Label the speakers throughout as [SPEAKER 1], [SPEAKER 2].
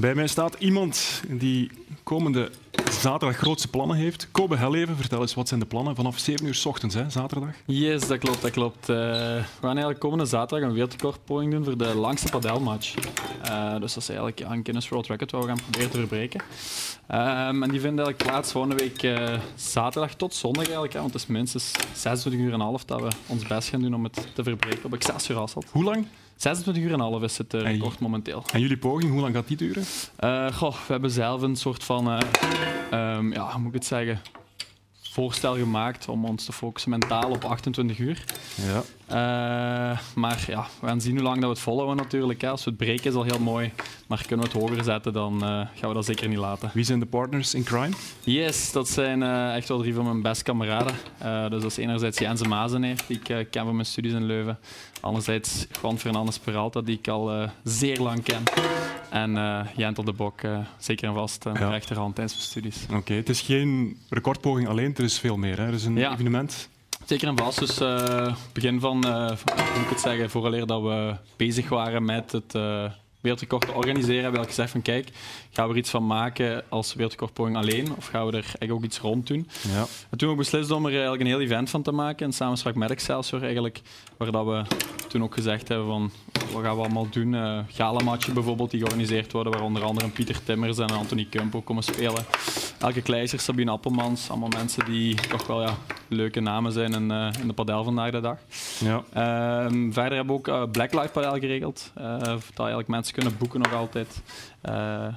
[SPEAKER 1] Bij mij staat iemand die komende zaterdag grootste plannen heeft. Kobe Helleven, vertel eens, wat zijn de plannen? Vanaf 7 uur s ochtends, hè, zaterdag?
[SPEAKER 2] Yes, dat klopt. Dat klopt. Uh, we gaan eigenlijk komende zaterdag een wereldrecordpoging doen voor de langste padelmatch. Uh, dus dat is eigenlijk een Guinness World Record waar we gaan proberen te verbreken. Um, en die vinden eigenlijk plaats volgende week uh, zaterdag tot zondag eigenlijk. Hè, want het is minstens 26 uur en een half dat we ons best gaan doen om het te verbreken op Excelsior Hasselt.
[SPEAKER 1] Hoe lang?
[SPEAKER 2] 26 uur en half is het uh, record momenteel.
[SPEAKER 1] En jullie poging, hoe lang gaat die duren?
[SPEAKER 2] Uh, goh, we hebben zelf een soort van, uh, um, ja, hoe moet ik het zeggen, voorstel gemaakt om ons te focussen mentaal op 28 uur.
[SPEAKER 1] Ja.
[SPEAKER 2] Uh, maar ja, we gaan zien hoe lang dat we het volhouden natuurlijk. Hè. Als we het breken is al heel mooi, maar kunnen we het hoger zetten, dan uh, gaan we dat zeker niet laten.
[SPEAKER 1] Wie zijn de partners in crime?
[SPEAKER 2] Yes, dat zijn uh, echt wel drie van mijn beste kameraden. dus dat is enerzijds Jens Mazeneer, die ik ken van mijn studies in Leuven. Anderzijds Juan Fernandes Peralta, die ik al zeer lang ken. En uh, Jentel de Bok, uh, zeker en vast, uh, ja. rechterhand tijdens mijn studies.
[SPEAKER 1] Oké, okay, het is geen recordpoging alleen, er is veel meer. Hè? Er is een ja. evenement.
[SPEAKER 2] Zeker en vast. Dus begin van, hoe moet ik het zeggen, vooraleer dat we bezig waren met het wereldrecord te organiseren, hebben we gezegd van kijk, gaan we er iets van maken als wereldrecordpoging alleen of gaan we er eigenlijk ook iets rond doen?
[SPEAKER 1] Ja.
[SPEAKER 2] En toen hebben we beslist om er eigenlijk een heel event van te maken in samenspraak met Excelsior eigenlijk, waar dat we toen ook gezegd hebben van wat gaan we allemaal doen? Uh, galamatchen bijvoorbeeld die georganiseerd worden, waar onder andere Pieter Timmers en Anthony Kumpo komen spelen. Elke Kleiser, Sabine Appelmans, allemaal mensen die toch wel ja, leuke namen zijn in, uh, in de padel vandaag de dag.
[SPEAKER 1] Ja.
[SPEAKER 2] Uh, verder hebben we ook uh, Black Life Padel geregeld, dat eigenlijk mensen kunnen boeken nog altijd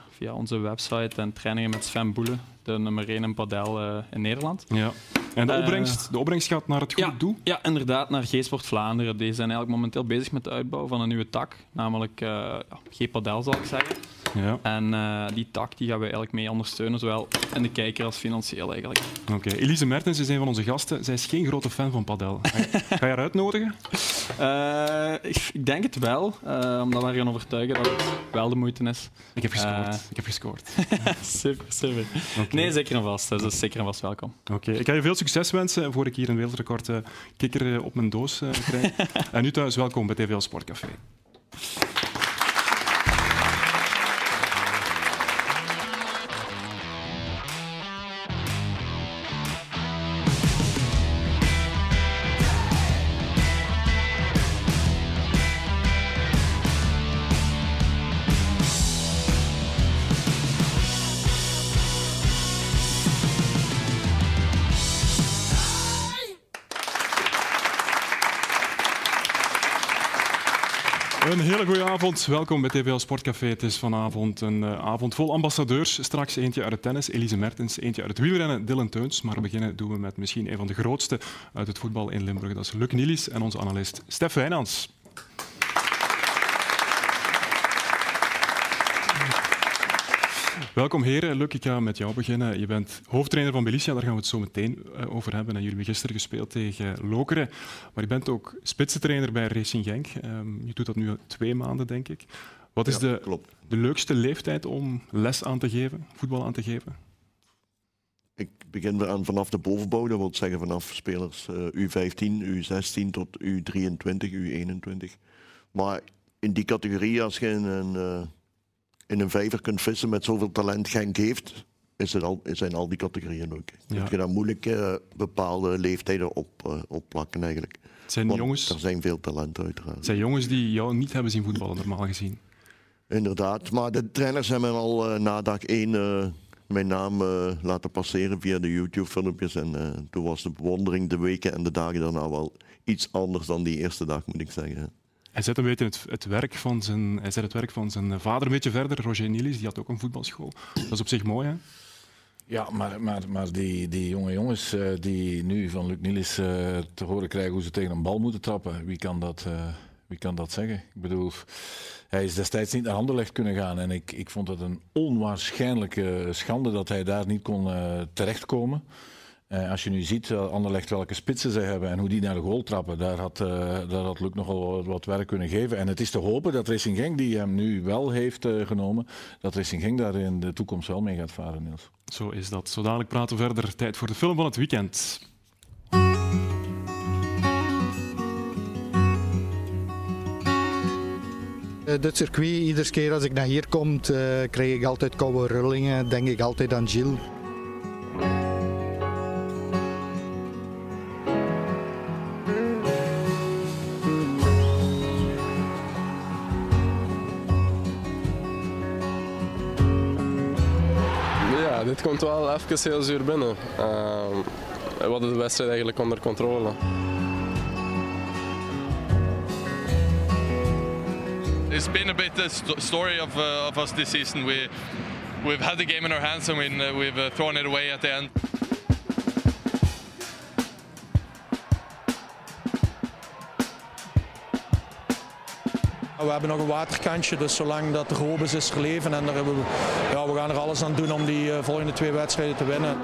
[SPEAKER 2] via onze website en trainingen met Sven Boelen, de nummer 1 in padel in Nederland.
[SPEAKER 1] Ja. En de opbrengst, de opbrengst gaat naar het goede
[SPEAKER 2] ja,
[SPEAKER 1] doel?
[SPEAKER 2] Ja, inderdaad, naar G-Sport Vlaanderen. Die zijn eigenlijk momenteel bezig met de uitbouw van een nieuwe tak, namelijk G-Padel zal ik zeggen.
[SPEAKER 1] Ja.
[SPEAKER 2] En uh, die tak die gaan we eigenlijk mee ondersteunen, zowel in de kijker als financieel eigenlijk.
[SPEAKER 1] Oké, okay. Elise Mertens is een van onze gasten. Zij is geen grote fan van padel. Ga je, ga je haar uitnodigen?
[SPEAKER 2] Uh, ik, ik, denk het wel, uh, omdat we gaan overtuigen dat het wel de moeite is.
[SPEAKER 1] Ik heb gescoord. ik heb gescoord.
[SPEAKER 2] super, super. Okay. Nee, zeker en vast. Dus is zeker en vast welkom.
[SPEAKER 1] Oké, okay. ik ga je veel succes wensen voor ik hier een wereldrecord kikker op mijn doos krijg. en nu thuis welkom bij TVL Sportcafé. Een hele goede avond. Welkom bij TVL Sportcafé. Het is vanavond een uh, avond vol ambassadeurs. Straks eentje uit het tennis, Elise Mertens. Eentje uit het wielrennen, Dylan Teuns. Maar beginnen doen we met misschien een van de grootste uit het voetbal in Limburg. Dat is Luc Nielis en onze analist Stef Wijnands. Welkom heren. Luc, ik ga met jou beginnen. Je bent hoofdtrainer van Belicia, daar gaan we het zo meteen over hebben. En jullie hebben gisteren gespeeld tegen Lokeren. Maar je bent ook spitsentrainer bij Racing Genk. Um, je doet dat nu twee maanden, denk ik. Wat is
[SPEAKER 3] ja,
[SPEAKER 1] de,
[SPEAKER 3] klopt.
[SPEAKER 1] de leukste leeftijd om les aan te geven, voetbal aan te geven?
[SPEAKER 3] Ik begin aan vanaf de bovenbouw, dat wil zeggen vanaf spelers uh, U15, U16 tot U23, U21. Maar in die categorie, als je een... Uh, in een vijver kunt vissen met zoveel talent Genk heeft, is het al, zijn al die categorieën ook. Ja. Je daar moeilijk uh, bepaalde leeftijden op, uh, plakken eigenlijk.
[SPEAKER 1] Zijn
[SPEAKER 3] Want
[SPEAKER 1] jongens,
[SPEAKER 3] er zijn veel talenten uiteraard.
[SPEAKER 1] zijn jongens die jou niet hebben zien voetballen, normaal gezien.
[SPEAKER 3] Inderdaad, maar de trainers hebben al uh, na dag één mijn naam laten passeren via de YouTube-filmpjes. En toen was de bewondering de weken en de dagen daarna wel iets anders dan die eerste dag, moet ik zeggen.
[SPEAKER 1] Hij zet een beetje het, het, werk van zijn, hij zet het werk van zijn vader een beetje verder. Roger Nielis, die had ook een voetbalschool. Dat is op zich mooi, hè?
[SPEAKER 4] Ja, maar, maar, maar die, die jonge jongens uh, die nu van Luc Nielis uh, te horen krijgen hoe ze tegen een bal moeten trappen, wie kan dat, uh, wie kan dat zeggen? Ik bedoel, hij is destijds niet naar Anderlecht kunnen gaan en ik, ik vond het een onwaarschijnlijke schande dat hij daar niet kon terechtkomen. Uh, als je nu ziet, uh, Anderlecht welke spitsen ze hebben en hoe die naar de goal trappen, daar had, uh, daar had Luc nogal wat werk kunnen geven. En het is te hopen dat Racing Genk, die hem nu wel heeft genomen, dat Racing Genk daar in de toekomst wel mee gaat varen, Niels.
[SPEAKER 1] Zo is dat. Zo dadelijk praten we verder. Tijd voor de film van het weekend.
[SPEAKER 5] Dit circuit, iedere keer als ik naar hier kom, uh, krijg ik altijd koude rullingen. Denk ik altijd aan Gilles.
[SPEAKER 6] Dit komt wel even heel zuur binnen. Uh, we hadden de wedstrijd eigenlijk onder controle.
[SPEAKER 7] It's been a bit the st story of, uh, of us this season. We, we've had the game in our hands and we, uh, we've uh, thrown it away at the end.
[SPEAKER 8] We hebben nog een waterkantje, dus zolang dat de hoop is, is geleven. En daar hebben we, ja, we gaan er alles aan doen om die uh, volgende twee wedstrijden te winnen.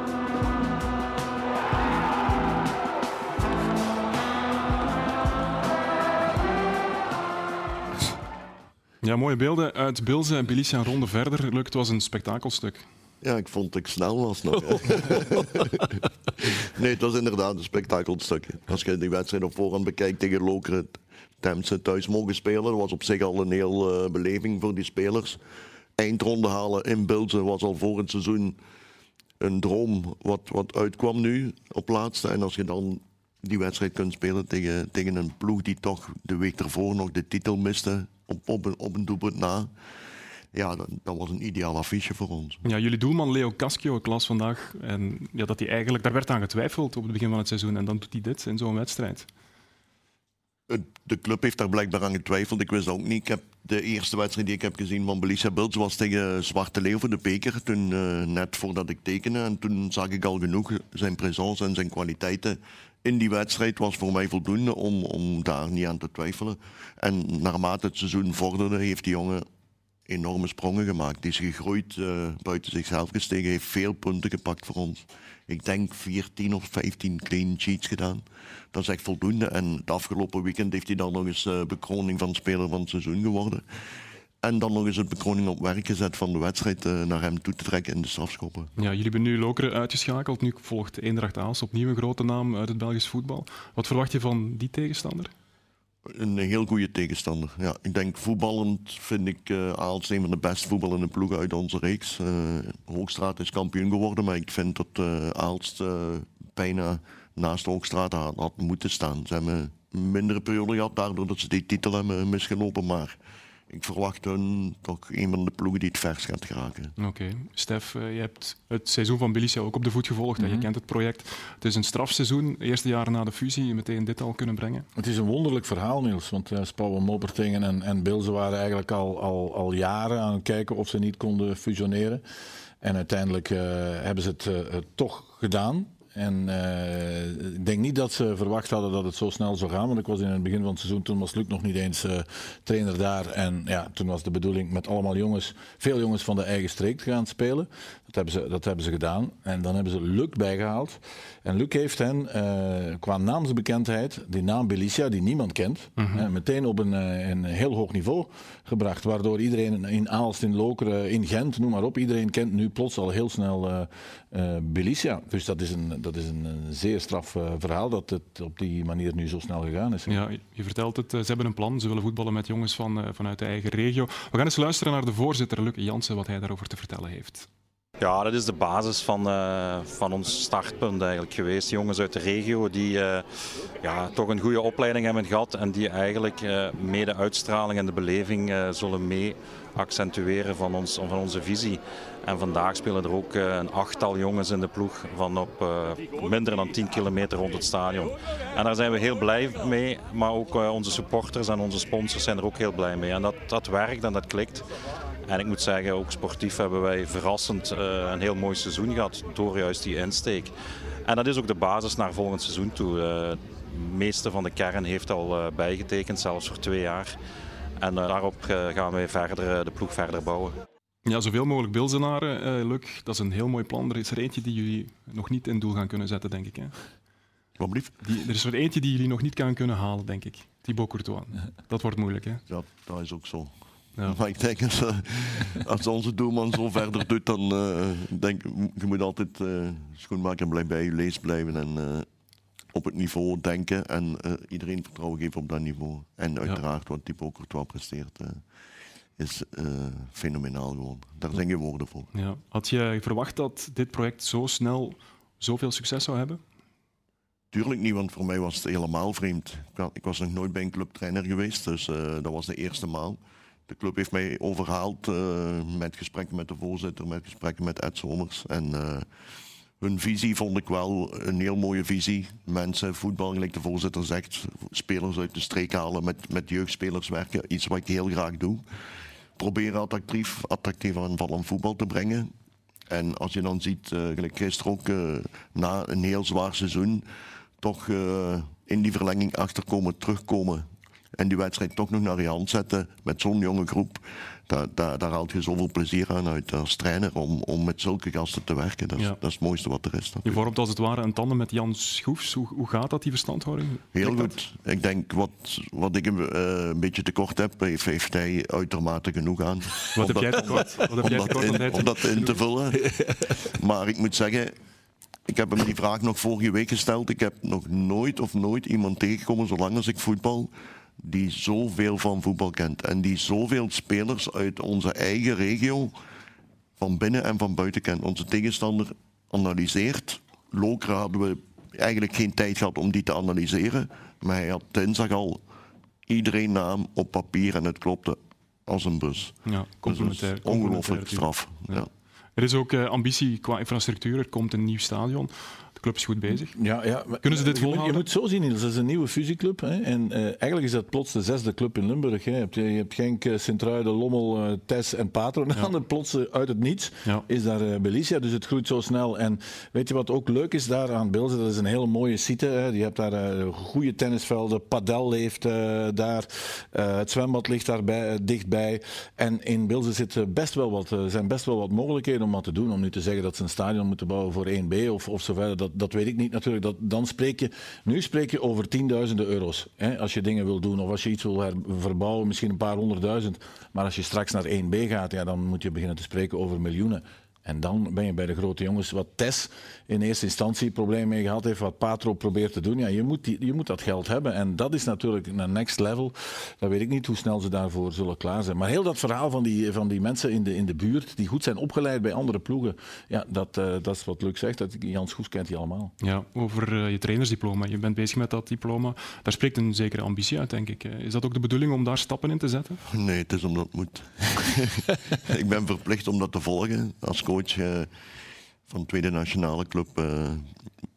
[SPEAKER 1] Ja, mooie beelden uit Bilze en Bilicia een ronde verder. Luc, het was een spektakelstuk.
[SPEAKER 3] Ja, ik vond dat ik snel was nog. nee, het was inderdaad een spektakelstuk. Als je die wedstrijd op voorhand bekijkt tegen Lokeren, Temse thuis mogen spelen, was op zich al een heel uh, beleving voor die spelers. Eindronde halen in Bilze was al voor het seizoen een droom wat, wat uitkwam nu op laatste. En als je dan die wedstrijd kunt spelen tegen, tegen een ploeg die toch de week ervoor nog de titel miste op, op, een, op een doelpunt na. Ja, dat, was een ideaal affiche voor ons.
[SPEAKER 1] Ja, jullie doelman Leo Cascio, ik las vandaag en ja, dat hij eigenlijk, daar werd aan getwijfeld op het begin van het seizoen en dan doet hij dit in zo'n wedstrijd.
[SPEAKER 3] De club heeft daar blijkbaar aan getwijfeld. Ik wist ook niet. Ik heb de eerste wedstrijd die ik heb gezien van Belicia Bulls was tegen Zwarte Leeuw voor de beker. Toen, uh, net voordat ik tekende. En toen zag ik al genoeg zijn presence en zijn kwaliteiten in die wedstrijd was voor mij voldoende om, om daar niet aan te twijfelen. En naarmate het seizoen vorderde, heeft die jongen enorme sprongen gemaakt. Die is gegroeid, uh, buiten zichzelf gestegen, heeft veel punten gepakt voor ons. Ik denk 14 of 15 clean sheets gedaan. Dat is echt voldoende. En het afgelopen weekend heeft hij dan nog eens uh, bekroning van speler van het seizoen geworden. En dan nog eens het bekroning op werk gezet van de wedstrijd uh, naar hem toe te trekken in de strafschoppen.
[SPEAKER 1] Ja, jullie hebben nu Lokeren uitgeschakeld. Nu volgt Eendracht Aals, opnieuw een grote naam uit het Belgisch voetbal. Wat verwacht je van die tegenstander?
[SPEAKER 3] Een heel goede tegenstander. Ja, ik denk voetballend vind ik uh, Aalst een van de beste voetballende ploegen uit onze reeks. Uh, Hoogstraat is kampioen geworden, maar ik vind dat uh, Aalst bijna naast Hoogstraat had, had, moeten staan. Ze hebben een mindere periode gehad, daardoor dat ze die titel hebben misgelopen. Maar ik verwacht hun toch een van de ploegen die het vers gaat geraken.
[SPEAKER 1] Oké. Okay. Stef, je hebt het seizoen van Belicia ook op de voet gevolgd. Mm -hmm. Je kent het project. Het is een strafseizoen. Eerste jaar na de fusie, meteen dit al kunnen brengen.
[SPEAKER 4] Het is een wonderlijk verhaal, Niels. Want uh, Spouwen, Moppertingen en, en Bilze waren eigenlijk al, al, al jaren aan het kijken of ze niet konden fusioneren. En uiteindelijk uh, hebben ze het uh, toch gedaan. En uh, ik denk niet dat ze verwacht hadden dat het zo snel zou gaan. Want ik was in het begin van het seizoen, toen was Luc nog niet eens uh, trainer daar. En ja, toen was de bedoeling met allemaal jongens, veel jongens van de eigen streek te gaan spelen. Dat hebben ze, dat hebben ze gedaan. En dan hebben ze Luc bijgehaald. En Luc heeft hen uh, qua naamsbekendheid, die naam Belicia, die niemand kent, mm -hmm. meteen op een, een, heel hoog niveau gebracht. Waardoor iedereen in Aalst, in Lokeren, in Gent, noem maar op, iedereen kent nu plots al heel snel Belicia. Dus dat is een dat is een, een zeer straf uh, verhaal dat het op die manier nu zo snel gegaan is.
[SPEAKER 1] Ja, je vertelt het, ze hebben een plan. Ze willen voetballen met jongens van, uh, vanuit de eigen regio. We gaan eens luisteren naar de voorzitter, Luc Jansen, wat hij daarover te vertellen heeft.
[SPEAKER 9] Ja, dat is de basis van, uh, van ons startpunt eigenlijk geweest. Jongens uit de regio die uh, ja, toch een goede opleiding hebben gehad en die eigenlijk uh, mee de uitstraling en de beleving zullen mee accentueren van, ons, van onze visie. En vandaag spelen er ook een achttal jongens in de ploeg van op minder dan 10 kilometer rond het stadion. En daar zijn we heel blij mee, maar ook onze supporters en onze sponsors zijn er ook heel blij mee. En dat, dat werkt en dat klikt. En ik moet zeggen, ook sportief hebben wij verrassend een heel mooi seizoen gehad door juist die insteek. En dat is ook de basis naar volgend seizoen toe. Het meeste van de kern heeft al bijgetekend, zelfs voor twee jaar. En daarop gaan wij verder, de ploeg verder bouwen.
[SPEAKER 1] Ja, zoveel mogelijk Bilzenaren, Luc. Dat is een heel mooi plan. Er is er eentje die jullie nog niet in doel gaan kunnen zetten, denk ik. Hè?
[SPEAKER 3] Wat blieft?
[SPEAKER 1] Er is er eentje die jullie nog niet gaan kunnen halen, denk ik. Thibaut Courtois. Dat wordt moeilijk, hè?
[SPEAKER 3] Ja, dat is ook zo. Ja. Maar ik denk, als, als onze doelman zo verder doet, dan uh, denk je moet altijd uh, schoenmaker blijven bij je lees blijven en uh, op het niveau denken en iedereen vertrouwen geven op dat niveau. En uiteraard ja. wat Thibaut Courtois presteert. Is eh, fenomenaal gewoon. Daar zijn geen woorden voor.
[SPEAKER 1] Ja. Had je verwacht dat dit project zo snel zoveel succes zou hebben?
[SPEAKER 3] Tuurlijk niet, want voor mij was het helemaal vreemd. Ik was nog nooit bij een clubtrainer geweest, dus uh, dat was de eerste maal. De club heeft mij overhaald uh, met gesprekken met de voorzitter, met gesprekken met Ed Somers. En hun visie vond ik wel een heel mooie visie. Mensen, voetbal, gelijk de voorzitter zegt, spelers uit de streek halen, met, met jeugdspelers werken. Iets wat ik heel graag doe. Proberen attractief, attractief aanvallend voetbal te brengen. En als je dan ziet, uh, gelijk gisteren ook, na een heel zwaar seizoen, toch in die verlenging achterkomen, terugkomen en die wedstrijd toch nog naar je hand zetten met zo'n jonge groep. Daar, daar, daar haalt je zoveel plezier aan uit als trainer om, om met zulke gasten te werken. Dat is,
[SPEAKER 1] Ja.
[SPEAKER 3] dat is het mooiste wat er is.
[SPEAKER 1] Je vormt als het ware een tandem met Jan Schoefs. Hoe, hoe gaat dat, die verstandhouding?
[SPEAKER 3] Heel
[SPEAKER 1] dat?
[SPEAKER 3] goed. Ik denk wat, wat ik hem, eh, een beetje tekort heb, heeft, heeft hij uitermate genoeg aan.
[SPEAKER 1] Wat heb jij tekort? Wat heb
[SPEAKER 3] om
[SPEAKER 1] jij
[SPEAKER 3] dat
[SPEAKER 1] tekort
[SPEAKER 3] in- om dat in te vullen. Maar ik moet zeggen, ik heb hem die vraag nog vorige week gesteld. Ik heb nog nooit of nooit iemand tegengekomen, zolang als ik voetbal, die zoveel van voetbal kent. En die zoveel spelers uit onze eigen regio van binnen en van buiten kent. Onze tegenstander analyseert. Lokeren hadden we eigenlijk geen tijd gehad om die te analyseren. Maar hij had dinsdag al iedereen naam op papier en het klopte als een bus.
[SPEAKER 1] Ja,
[SPEAKER 3] Dus
[SPEAKER 1] complementair.
[SPEAKER 3] ongelooflijk straf.
[SPEAKER 1] Ja.
[SPEAKER 3] Ja.
[SPEAKER 1] Er is ook eh, ambitie qua infrastructuur. Er komt een nieuw stadion. De club is goed bezig.
[SPEAKER 4] Ja, ja. maar-
[SPEAKER 1] Kunnen ze dit
[SPEAKER 4] je moet-
[SPEAKER 1] volhouden?
[SPEAKER 4] Je moet zo zien, Niels. Dat is een nieuwe fusieclub. Hè. En eh, eigenlijk is dat plots de zesde club in Limburg. Hè. Je hebt, je hebt Genk, eh, Sint-Truiden, Lommel, eh, Tes en Patro. En dan plots uit het niets
[SPEAKER 1] Ja.
[SPEAKER 4] is daar Belicia. Dus het groeit zo snel. En weet je wat ook leuk is daar aan Bilze? Dat is een hele mooie site. Hè. Je hebt daar goede tennisvelden. Padel leeft daar. Het zwembad ligt daarbij, dichtbij. En in Bilze zit best wel wat, zijn best wel wat mogelijkheden om wat te doen. Om nu te zeggen dat ze een stadion moeten bouwen voor 1B of, of zo verder. Dat, dat weet ik niet natuurlijk. Dat, dan spreek je, nu spreek je over tienduizenden euro's. Hè, als je dingen wil doen of als je iets wil verbouwen, misschien een paar honderdduizend. Maar als je straks naar 1B gaat, ja, dan moet je beginnen te spreken over miljoenen. En dan ben je bij de grote jongens, wat Tess in eerste instantie problemen mee gehad heeft, wat Patro probeert te doen. Ja, je moet, die, je moet dat geld hebben. En dat is natuurlijk een next level. Dan weet ik niet hoe snel ze daarvoor zullen klaar zijn. Maar heel dat verhaal van die, van die mensen in de, in de buurt, die goed zijn opgeleid bij andere ploegen, ja, dat, eh, dat is wat Luc zegt. Dat, Jans Goes kent die allemaal.
[SPEAKER 1] Ja, over eh, je trainersdiploma. Je bent bezig met dat diploma. Daar spreekt een zekere ambitie uit, denk ik. Eh, Is dat ook de bedoeling om daar stappen in te zetten?
[SPEAKER 3] Nee, het is omdat het moet. ik ben verplicht om dat te volgen. Als coach eh, van de tweede nationale club eh,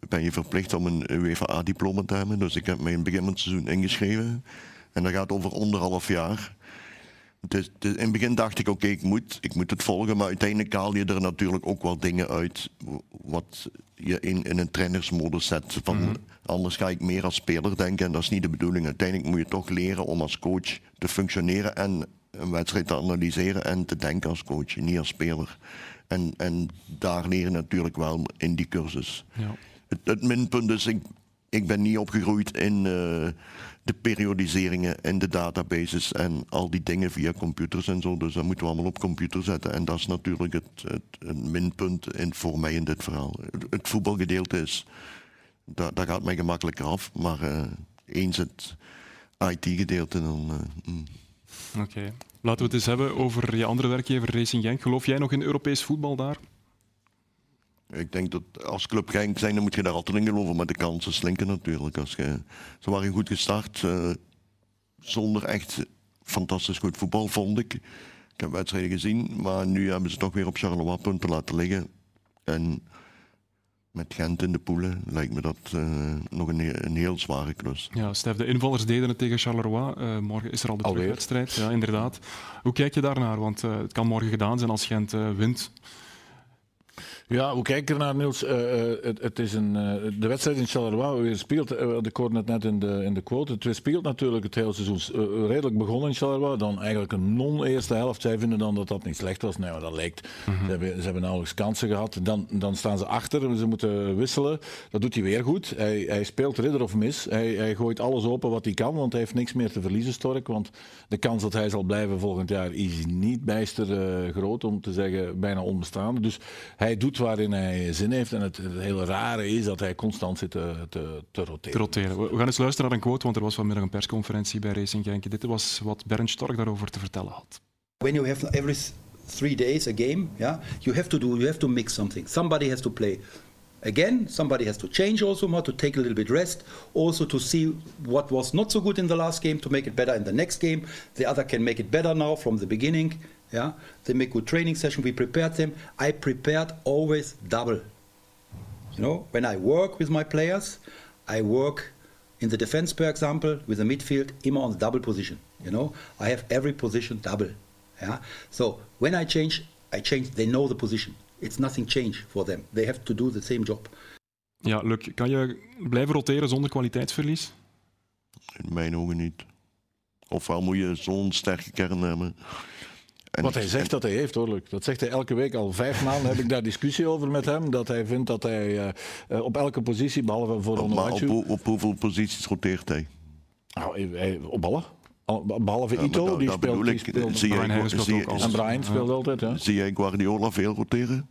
[SPEAKER 3] ben je verplicht om een UEFA-diploma te hebben. Dus ik heb mij in het begin van het seizoen ingeschreven. En dat gaat over anderhalf jaar. Is- in het begin dacht ik, oké, ik, moet, ik moet het volgen. Maar uiteindelijk haal je er natuurlijk ook wel dingen uit wat je in, in een trainersmodus zet. Van, Anders ga ik meer als speler denken en dat is niet de bedoeling. Uiteindelijk moet je toch leren om als coach te functioneren en een wedstrijd te analyseren en te denken als coach, niet als speler. En, en daar leer je natuurlijk wel in die cursus.
[SPEAKER 1] Ja.
[SPEAKER 3] Het, het minpunt is, ik, ik ben niet opgegroeid in eh, de periodiseringen en de databases en al die dingen via computers en zo. Dus dat moeten we allemaal op computer zetten. En dat is natuurlijk het, het, het minpunt in, voor mij in dit verhaal. Het, het voetbalgedeelte is, dat, dat gaat mij gemakkelijker af. Maar eh, eens het IT-gedeelte, dan... eh, mm.
[SPEAKER 1] Oké. Laten we het eens hebben over je andere werkgever Racing Genk. Geloof jij nog in Europees voetbal daar?
[SPEAKER 3] Ik denk dat als club Genk zijn, dan moet je daar altijd in geloven. Maar de kansen slinken natuurlijk. Als ze waren goed gestart, eh, zonder echt fantastisch goed voetbal, vond ik. Ik heb wedstrijden gezien, maar nu hebben ze toch weer op Charleroi punten laten liggen. En met Gent in de poelen lijkt me dat eh, nog een, he- een heel zware klus.
[SPEAKER 1] Ja, Stef, de invallers deden het tegen Charleroi. Eh, morgen is er al de terugwedstrijd. Ja, inderdaad. Hoe kijk je daarnaar? Want eh, het kan morgen gedaan zijn als Gent wint.
[SPEAKER 4] Ja, hoe kijk ernaar, Niels? Eh, het, het is een, eh, de wedstrijd in Charleroi weerspiegelt, uh, ik hoorde het net in de, in de quote, het weerspiegelt natuurlijk het hele seizoen. Redelijk begonnen in Charleroi, dan eigenlijk een non-eerste helft. Zij vinden dan dat dat niet slecht was. Nee, maar dat lijkt. Ze, hebben, ze hebben nauwelijks kansen gehad. Dan, dan staan ze achter, ze moeten wisselen. Dat doet hij weer goed. Hij, hij speelt ridder of mis. Hij, hij gooit alles open wat hij kan, want hij heeft niks meer te verliezen, Stork. Want de kans dat hij zal blijven volgend jaar is niet bijster groot, om te zeggen bijna onbestaande. Dus hij doet waarin hij zin heeft. En het, het hele rare is dat hij constant zit te, te, te roteren.
[SPEAKER 1] te roteren. We we gaan eens luisteren naar een quote, want er was vanmiddag een persconferentie bij Racing Genk. Dit was wat Bernd Stork daarover te vertellen had.
[SPEAKER 10] When you have every th- three days a game, yeah, you have to do, you have to mix something. Somebody has to play again. Somebody has to change also more to take a little bit rest. Also to see what was not so good in the last game to make it better in the next game. The other can make it better now from the beginning. Yeah, they make good training session. We prepared them. I prepared always double. You know, when I work with my players, I work in the defense, for example, with the midfield, immer on the double position. You know, I have every position double. Yeah. So when I change, I change. They know the position. It's nothing change for them. They have to do the same job.
[SPEAKER 1] Ja, Luc, kan je blijven roteren zonder kwaliteitsverlies?
[SPEAKER 3] In mijn ogen niet. Ofwel moet je zo'n sterke kern hebben. En
[SPEAKER 4] Wat hij zegt dat hij heeft, hoor, Luc. Dat zegt hij elke week. Al vijf maanden heb ik daar discussie over met hem. Dat hij vindt dat hij eh, eh, op elke positie, behalve voor
[SPEAKER 3] Maar op, op hoeveel posities roteert hij?
[SPEAKER 4] Nou, hij- op ballen. Al- Behalve
[SPEAKER 3] Ja,
[SPEAKER 4] Ito,
[SPEAKER 3] dat-
[SPEAKER 4] die
[SPEAKER 3] dat
[SPEAKER 4] speelt... Die speelt
[SPEAKER 3] Zie
[SPEAKER 1] Brian
[SPEAKER 3] zie-
[SPEAKER 4] en Brian speelt altijd, ja.
[SPEAKER 3] Zie jij Guardiola veel roteren?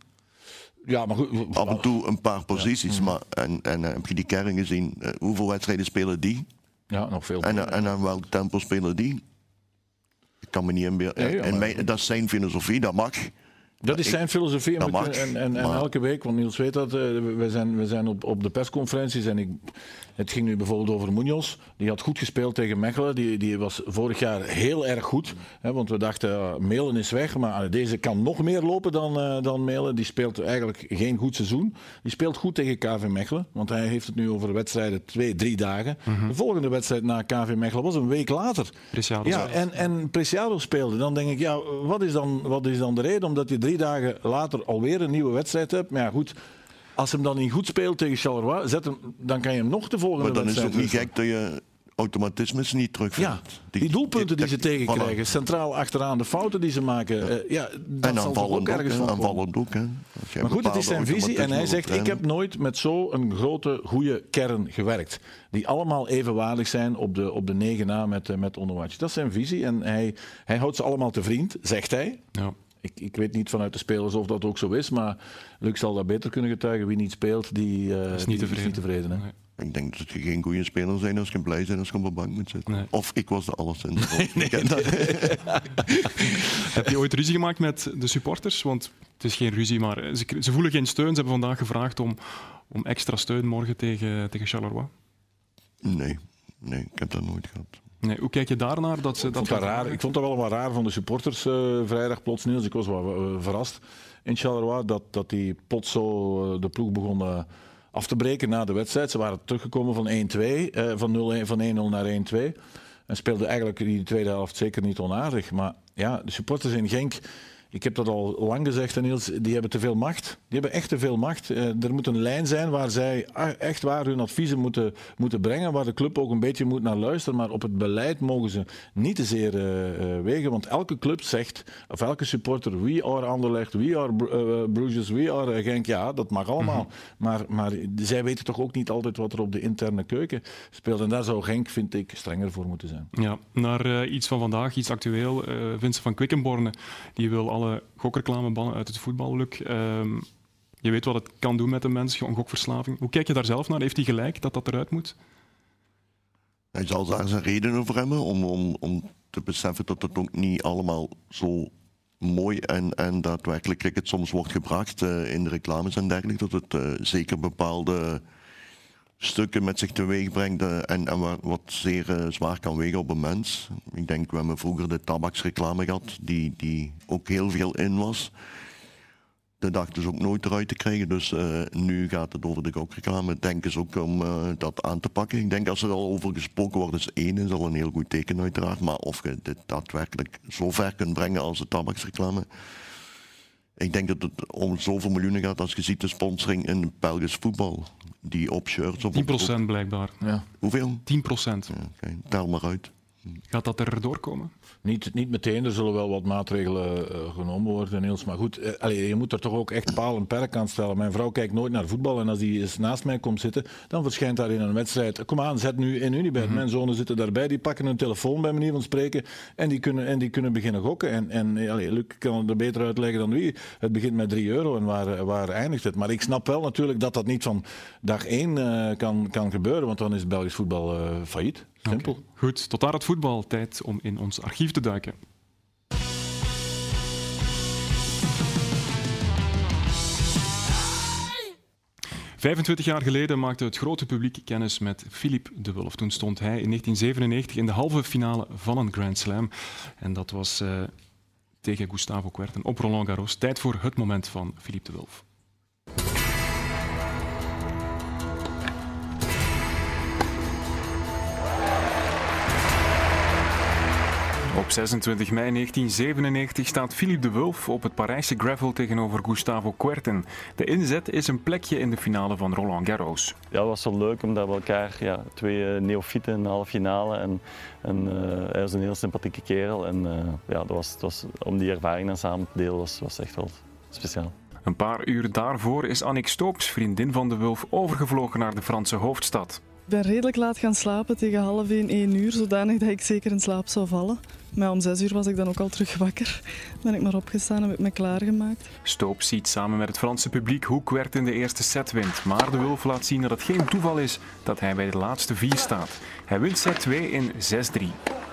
[SPEAKER 4] Ja, maar goed...
[SPEAKER 3] Af en toe een paar posities, maar en, en eh, heb je die kern gezien? Hoeveel wedstrijden spelen die?
[SPEAKER 4] Ja, nog veel.
[SPEAKER 3] En, en aan welk tempo spelen die? Ik kan me niet inbeelden.
[SPEAKER 4] Nee, ja,
[SPEAKER 3] en mijn- dat is zijn filosofie, dat mag.
[SPEAKER 4] Dat is zijn filosofie. En,
[SPEAKER 3] mag,
[SPEAKER 4] kunnen- en, en, en
[SPEAKER 3] maar-
[SPEAKER 4] elke week, want Niels weet dat, eh, we zijn, we zijn op, op de persconferenties. En ik, het ging nu bijvoorbeeld over Munoz. Die had goed gespeeld tegen Mechelen. Die, die was vorig jaar heel erg goed. Hè, want we dachten, uh, Melen is weg. Maar uh, deze kan nog meer lopen dan, eh, dan Melen. Die speelt eigenlijk geen goed seizoen. Die speelt goed tegen KV Mechelen. Want hij heeft het nu over wedstrijden twee, drie dagen. De volgende wedstrijd na KV Mechelen was een week later.
[SPEAKER 1] Preciado
[SPEAKER 4] Ja, en, en Preciado speelde. Dan denk ik, ja, wat is dan, wat is dan de reden? Omdat je drie dagen later alweer een nieuwe wedstrijd hebt. Maar ja, goed. Als hem dan niet goed speelt tegen Charleroi, zet hem, dan kan je hem nog de volgende
[SPEAKER 3] Maar dan is het
[SPEAKER 4] wedstrijd
[SPEAKER 3] ook niet gek dat je automatismes niet terugvindt.
[SPEAKER 4] Ja, die, doelpunten die, ze tegenkrijgen,
[SPEAKER 3] voilà.
[SPEAKER 4] centraal achteraan de fouten die ze maken. eh, ja, dat
[SPEAKER 3] En aanvallend
[SPEAKER 4] ook
[SPEAKER 3] ook, aanvallend ook. Hè.
[SPEAKER 4] Maar goed, het is zijn visie en hij zegt: Ik heb nooit met zo'n grote, goede kern gewerkt. Die allemaal evenwaardig zijn op de, op de 9 na met, eh, met Onuachu. Dat is zijn visie en hij, hij houdt ze allemaal te vriend, zegt hij.
[SPEAKER 1] Ja.
[SPEAKER 4] Ik, ik weet niet vanuit de spelers of dat ook zo is, maar Luc zal dat beter kunnen getuigen. Wie niet speelt, die, eh,
[SPEAKER 1] Is
[SPEAKER 4] die
[SPEAKER 1] niet tevreden.
[SPEAKER 4] niet tevreden hè?
[SPEAKER 1] Nee.
[SPEAKER 3] Ik denk dat je geen goede speler zijn als je blij bent als je op de bank moet zitten.
[SPEAKER 1] Nee.
[SPEAKER 3] Of ik was de alleszins. Ik ken dat.
[SPEAKER 1] Heb je ooit ruzie gemaakt met de supporters? Want het is geen ruzie, maar ze, ze voelen geen steun. Ze hebben vandaag gevraagd om, om extra steun morgen tegen, tegen Charleroi.
[SPEAKER 3] Nee, nee, ik heb dat nooit gehad.
[SPEAKER 1] Nee, hoe kijk je daarnaar? Dat ze
[SPEAKER 4] Ik
[SPEAKER 1] dat
[SPEAKER 4] vond, dat raar. ik vond dat wel wat raar van de supporters eh, vrijdag plots Niels. Ik was wel eh, verrast in Charleroi dat, dat die plots zo eh, de ploeg begon eh, af te breken na de wedstrijd. Ze waren teruggekomen van 1-2, eh, van 0-1 van 1-0 naar 1-2. En speelden eigenlijk die tweede helft zeker niet onaardig. Maar ja, de supporters in Genk, ik heb dat al lang gezegd, hè, Niels, die hebben te veel macht. Die hebben echt te veel macht. Eh, er moet een lijn zijn waar zij ah, echt waar hun adviezen moeten, moeten brengen, waar de club ook een beetje moet naar luisteren. Maar op het beleid mogen ze niet te zeer eh, eh, wegen, want elke club zegt, of elke supporter, we are Anderlecht, we are eh, Bruges, we are Genk. Ja, dat mag allemaal. maar, maar zij weten toch ook niet altijd wat er op de interne keuken speelt. En daar zou Genk, vind ik, strenger voor moeten zijn.
[SPEAKER 1] Ja, naar iets van vandaag, iets actueel. Vincent van Quickenborne die wil alle gokreclame bannen uit het voetbal. Luc. Ehm, je weet wat het kan doen met een mens, een gokverslaving. Hoe kijk je daar zelf naar? Heeft hij gelijk dat dat eruit moet?
[SPEAKER 3] Hij zal daar zijn redenen voor hebben om, om, om te beseffen dat het ook niet allemaal zo mooi en, en daadwerkelijk cricket soms wordt gebracht eh, in de reclames en dergelijke. Dat het eh, zeker bepaalde stukken met zich teweeg brengt eh, en, en wa- wat zeer eh, zwaar kan wegen op een mens. Ik denk, we hebben vroeger de tabaksreclame gehad, die, die ook heel veel in was. De dachten ze ook nooit eruit te krijgen. Dus eh, nu gaat het over de gokreclame. Denken ze ook om dat aan te pakken. Ik denk als er al over gesproken wordt, is één is al een heel goed teken uiteraard. Maar of je dit daadwerkelijk zo ver kunt brengen als de tabaksreclame. Ik denk dat het om zoveel miljoenen gaat als je ziet de sponsoring in Belgisch voetbal. Die op shirts of
[SPEAKER 1] 10%
[SPEAKER 3] op-
[SPEAKER 1] blijkbaar.
[SPEAKER 4] Ja.
[SPEAKER 3] Hoeveel?
[SPEAKER 1] 10%.
[SPEAKER 3] Ja, oké, Tel maar uit.
[SPEAKER 1] Gaat dat er doorkomen?
[SPEAKER 4] Niet, niet meteen, er zullen wel wat maatregelen eh, genomen worden, Niels. Maar goed, eh, allee, je moet er toch ook echt paal en perk aan stellen. Mijn vrouw kijkt nooit naar voetbal en als die eens naast mij komt zitten, dan verschijnt daar in een wedstrijd. Kom aan, zet nu in Unibet. Mijn zonen zitten daarbij, die pakken hun telefoon bij manier van spreken en die kunnen, en die kunnen beginnen gokken. En, en eh, allee, Luc kan het er beter uitleggen dan wie. Het begint met 3 euro en waar, waar eindigt het? Maar ik snap wel natuurlijk dat dat niet van dag 1 kan, kan gebeuren, want dan is Belgisch voetbal failliet.
[SPEAKER 1] Goed, tot daar het voetbal. Tijd om in ons archief te duiken. Vijfentwintig jaar geleden maakte het grote publiek kennis met Philippe de Wolf. Toen stond hij in 1997 in de halve finale van een Grand Slam. En dat was eh, tegen Gustavo Kuerten op Roland Garros. Tijd voor het moment van Philippe de Wolf. Op 26 mei 1997 staat Philippe de Wulf op het Parijse gravel tegenover Gustavo Kuerten. De inzet is een plekje in de finale van Roland Garros.
[SPEAKER 11] Ja, het was zo leuk omdat we elkaar, ja, twee uh, neofieten in de halve finale. En, en uh, hij was een heel sympathieke kerel. En uh, ja, dat was, dat was, om die ervaring dan samen te delen was, was echt wel speciaal.
[SPEAKER 1] Een paar uur daarvoor is Annick Stoops, vriendin van de Wulf, overgevlogen naar de Franse hoofdstad.
[SPEAKER 12] Ik ben redelijk laat gaan slapen, tegen half 1, 1 uur, zodanig dat ik zeker in slaap zou vallen. Maar om 6 uur was ik dan ook al terug wakker. Ben ik maar opgestaan en heb ik me klaargemaakt.
[SPEAKER 1] Stoop ziet samen met het Franse publiek hoe Kwert in de eerste set wint. Maar de Wulf laat zien dat het geen toeval is dat hij bij de laatste vier staat. Hij wint set 2 in 6-3.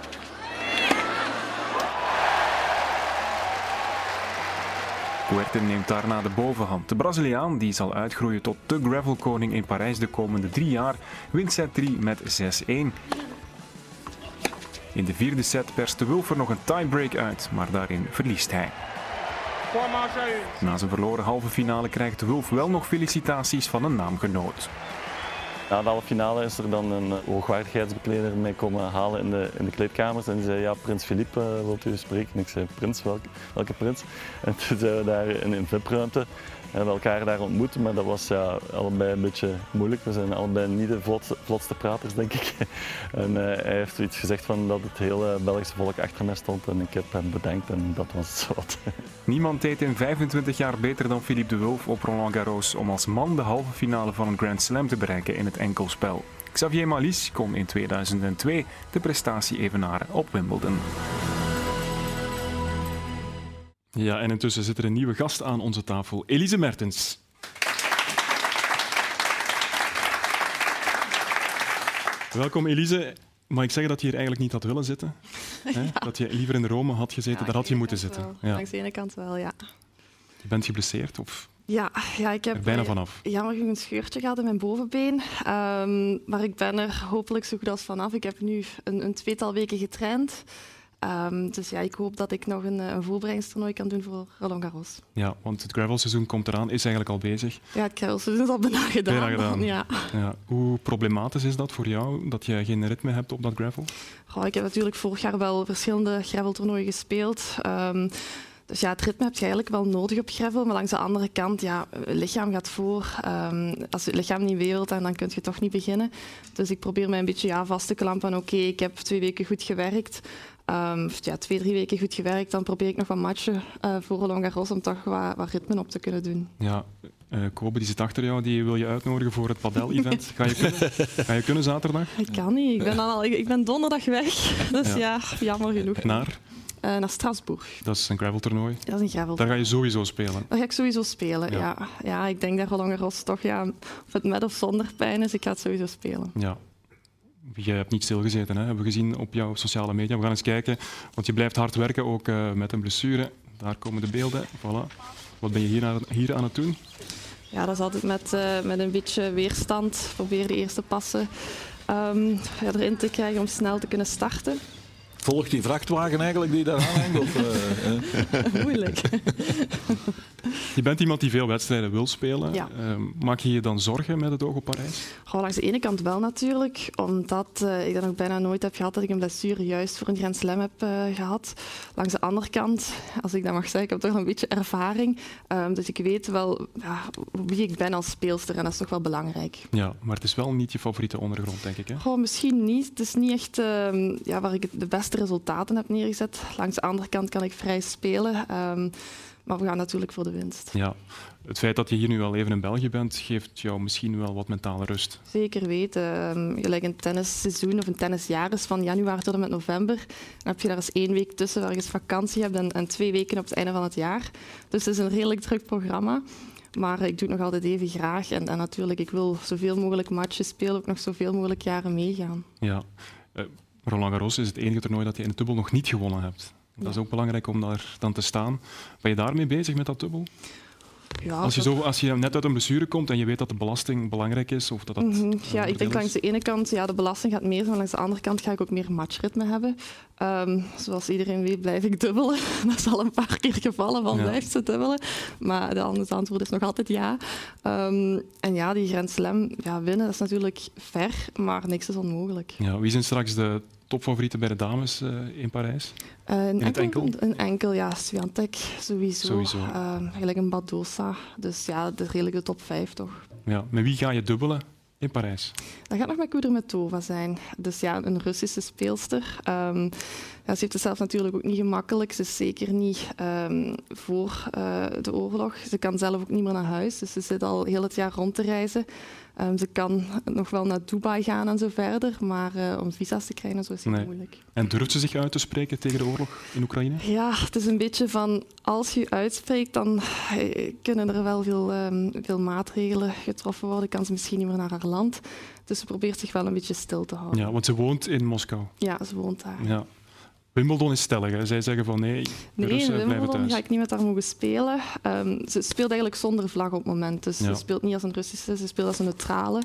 [SPEAKER 1] Puerto neemt daarna de bovenhand. De Braziliaan, die zal uitgroeien tot de gravelkoning in Parijs de komende drie jaar, wint set 3 met 6-1. In de vierde set perst de Wulf er nog een tiebreak uit, maar daarin verliest hij. Na zijn verloren halve finale krijgt Wulf wel nog felicitaties van een naamgenoot.
[SPEAKER 11] Na de halve finale is er dan een hoogwaardigheidsbekleder mee komen halen in de, in de kleedkamers. En die zei, ja, prins Philippe uh, wilt u spreken? En ik zei, prins, welke, welke prins? En toen zijn we daar in een VIP-ruimte we hebben elkaar daar ontmoet, maar dat was ja, allebei een beetje moeilijk. We zijn allebei niet de vlotste, praters, denk ik. En uh, hij heeft iets gezegd van dat het hele Belgische volk achter mij stond en ik heb hem bedankt en dat was wat.
[SPEAKER 1] Niemand deed in 25 jaar beter dan Philippe de Wulf op Roland Garros om als man de halve finale van een Grand Slam te bereiken in het enkelspel. Xavier Malisse kon in 2002 de prestatie evenaren op Wimbledon. Ja, en intussen zit er een nieuwe gast aan onze tafel, Elise Mertens. Welkom Elise. Mag ik zeggen dat je hier eigenlijk niet had willen zitten? Ja. Dat je liever in Rome had gezeten, ja, daar had je moeten zitten.
[SPEAKER 13] Ja. Langs de ene kant wel, ja.
[SPEAKER 1] Je bent geblesseerd? Of?
[SPEAKER 13] Ja, ja, ik heb
[SPEAKER 1] er bijna vanaf.
[SPEAKER 13] jammer een scheurtje gehad in mijn bovenbeen. Um, maar ik ben er hopelijk zo goed als vanaf. Ik heb nu een, een tweetal weken getraind. Um, dus ja, ik hoop dat ik nog een, een voorbereidingstoernooi kan doen voor Roland Garros.
[SPEAKER 1] Ja, want het gravelseizoen komt eraan, is eigenlijk al bezig.
[SPEAKER 13] Ja, het gravelseizoen is al bijna gedaan.
[SPEAKER 1] Bijna gedaan.
[SPEAKER 13] Ja.
[SPEAKER 1] Ja. Hoe problematisch is dat voor jou, dat je geen ritme hebt op dat gravel?
[SPEAKER 13] Goh, ik heb natuurlijk vorig jaar wel verschillende graveltoernooien gespeeld. Um, dus ja, het ritme heb je eigenlijk wel nodig op gravel, maar langs de andere kant, ja, het lichaam gaat voor. Um, als het lichaam niet wilt, dan, dan kun je toch niet beginnen. Dus ik probeer mij een beetje ja, vast te klampen oké, okay, ik heb twee weken goed gewerkt. Um, ja, twee, drie weken goed gewerkt, dan probeer ik nog wat matchen uh, voor Roland Garros om toch wat, wat, ritme op te kunnen doen.
[SPEAKER 1] Ja, uh, Kobe die zit achter jou, die wil je uitnodigen voor het padel-event. Ga, je kunnen? Ga je kunnen zaterdag?
[SPEAKER 13] Ik kan niet, ik ben, al, ik ben donderdag weg. Dus ja, ja jammer genoeg.
[SPEAKER 1] Naar?
[SPEAKER 13] Uh, naar Strasbourg.
[SPEAKER 1] Dat is een graveltoernooi?
[SPEAKER 13] Dat is een gravel.
[SPEAKER 1] Daar ga je sowieso spelen?
[SPEAKER 13] Daar ga ik sowieso spelen, ja. Ja, ja ik denk dat Roland Garros toch, ja, of het met of zonder pijn is, ik ga het sowieso spelen.
[SPEAKER 1] Ja, je hebt niet stilgezeten, hè? hebben we gezien op jouw sociale media. We gaan eens kijken, want je blijft hard werken, ook uh, met een blessure. Daar komen de beelden. Voilà. Wat ben je hier aan, hier aan het doen?
[SPEAKER 13] Ja, dat is altijd met, uh, met een beetje weerstand. Probeer de eerste passen um, erin te krijgen om snel te kunnen starten.
[SPEAKER 4] Volgt die vrachtwagen eigenlijk die daar aanhangt? Of,
[SPEAKER 13] uh, Moeilijk.
[SPEAKER 1] Je bent iemand die veel wedstrijden wil spelen. Ja. Uh, maak je je dan zorgen met het oog op Parijs?
[SPEAKER 13] Goh, langs de ene kant wel natuurlijk, omdat uh, ik dan ook bijna nooit heb gehad dat ik een blessure juist voor een Grand Slam heb uh, gehad. Langs de andere kant, als ik dat mag zeggen, ik heb toch een beetje ervaring. Um, dus ik weet wel ja, wie ik ben als speelster en dat is toch wel belangrijk.
[SPEAKER 1] Ja, maar het is wel niet je favoriete ondergrond, denk ik. Hè?
[SPEAKER 13] Goh, misschien niet. Het is niet echt uh, ja, waar ik de beste resultaten heb neergezet. Langs de andere kant kan ik vrij spelen. Maar we gaan natuurlijk voor de winst.
[SPEAKER 1] Ja. Het feit dat je hier nu al even in België bent, geeft jou misschien wel wat mentale rust.
[SPEAKER 13] Zeker weten. Um, gelijk een tennisseizoen of een tennisjaar is van januari tot en met november. Dan heb je daar eens één week tussen waar je eens vakantie hebt en, en twee weken op het einde van het jaar. Dus het is een redelijk druk programma. Maar ik doe het nog altijd even graag. En, en natuurlijk, ik wil zoveel mogelijk matches spelen, ook nog zoveel mogelijk jaren meegaan.
[SPEAKER 1] Ja. Uh, Roland Garros is het enige toernooi dat je in de dubbel nog niet gewonnen hebt. Dat is ook belangrijk om daar dan te staan. Ben je daarmee bezig met dat dubbel?
[SPEAKER 13] Ja,
[SPEAKER 1] Als je, zo, als je net uit een blessure komt en je weet dat de belasting belangrijk is, of dat dat...
[SPEAKER 13] Mhm. Ja, ik denk langs de ene kant, ja, de belasting gaat meer zijn, maar langs de andere kant ga ik ook meer matchritme hebben. Ehm, zoals iedereen weet, blijf ik dubbelen. Dat is al een paar keer gevallen van
[SPEAKER 1] Ja.
[SPEAKER 13] blijft ze dubbelen. Maar de andere antwoord is nog altijd ja. Ehm, en ja, die Grand Slam ja, winnen, dat is natuurlijk ver, maar niks is onmogelijk.
[SPEAKER 1] Ja, wie zijn straks de topfavorieten bij de dames eh, in Parijs?
[SPEAKER 13] Eh, een,
[SPEAKER 1] In enkel?
[SPEAKER 13] Een enkel, ja. Swiatek sowieso.
[SPEAKER 1] Sowieso.
[SPEAKER 13] Ehm, gelijk een Badosa. Dus ja, de redelijke top 5 toch.
[SPEAKER 1] Ja, met wie ga je dubbelen in Parijs?
[SPEAKER 13] Dat gaat nog met Kudermetova zijn. Dus ja, een Russische speelster. Ehm, ja, ze heeft het zelf natuurlijk ook niet gemakkelijk. Ze is zeker niet ehm, voor eh, de oorlog. Ze kan zelf ook niet meer naar huis. Dus ze zit al heel het jaar rond te reizen. Ehm, ze kan nog wel naar Dubai gaan en zo verder. Maar eh, om visa's te krijgen, zo is het
[SPEAKER 1] Nee.
[SPEAKER 13] moeilijk.
[SPEAKER 1] En durft ze zich uit te spreken tegen de oorlog in Oekraïne?
[SPEAKER 13] Ja, het is een beetje van als je uitspreekt, dan eh, kunnen er wel veel, ehm, veel maatregelen getroffen worden. Kan ze misschien niet meer naar haar land. Dus ze probeert zich wel een beetje stil te houden.
[SPEAKER 1] Ja, want ze woont in Moskou.
[SPEAKER 13] Ja, ze woont daar.
[SPEAKER 1] Ja. Wimbledon is stellig. Hè. Zij zeggen van nee,
[SPEAKER 13] Nee, in
[SPEAKER 1] Russen blijven
[SPEAKER 13] Wimbledon
[SPEAKER 1] thuis.
[SPEAKER 13] ga ik niet met haar mogen spelen. Ehm, ze speelt eigenlijk zonder vlag op het moment. Dus
[SPEAKER 1] Ja.
[SPEAKER 13] ze speelt niet als een Russische, ze speelt als een neutrale.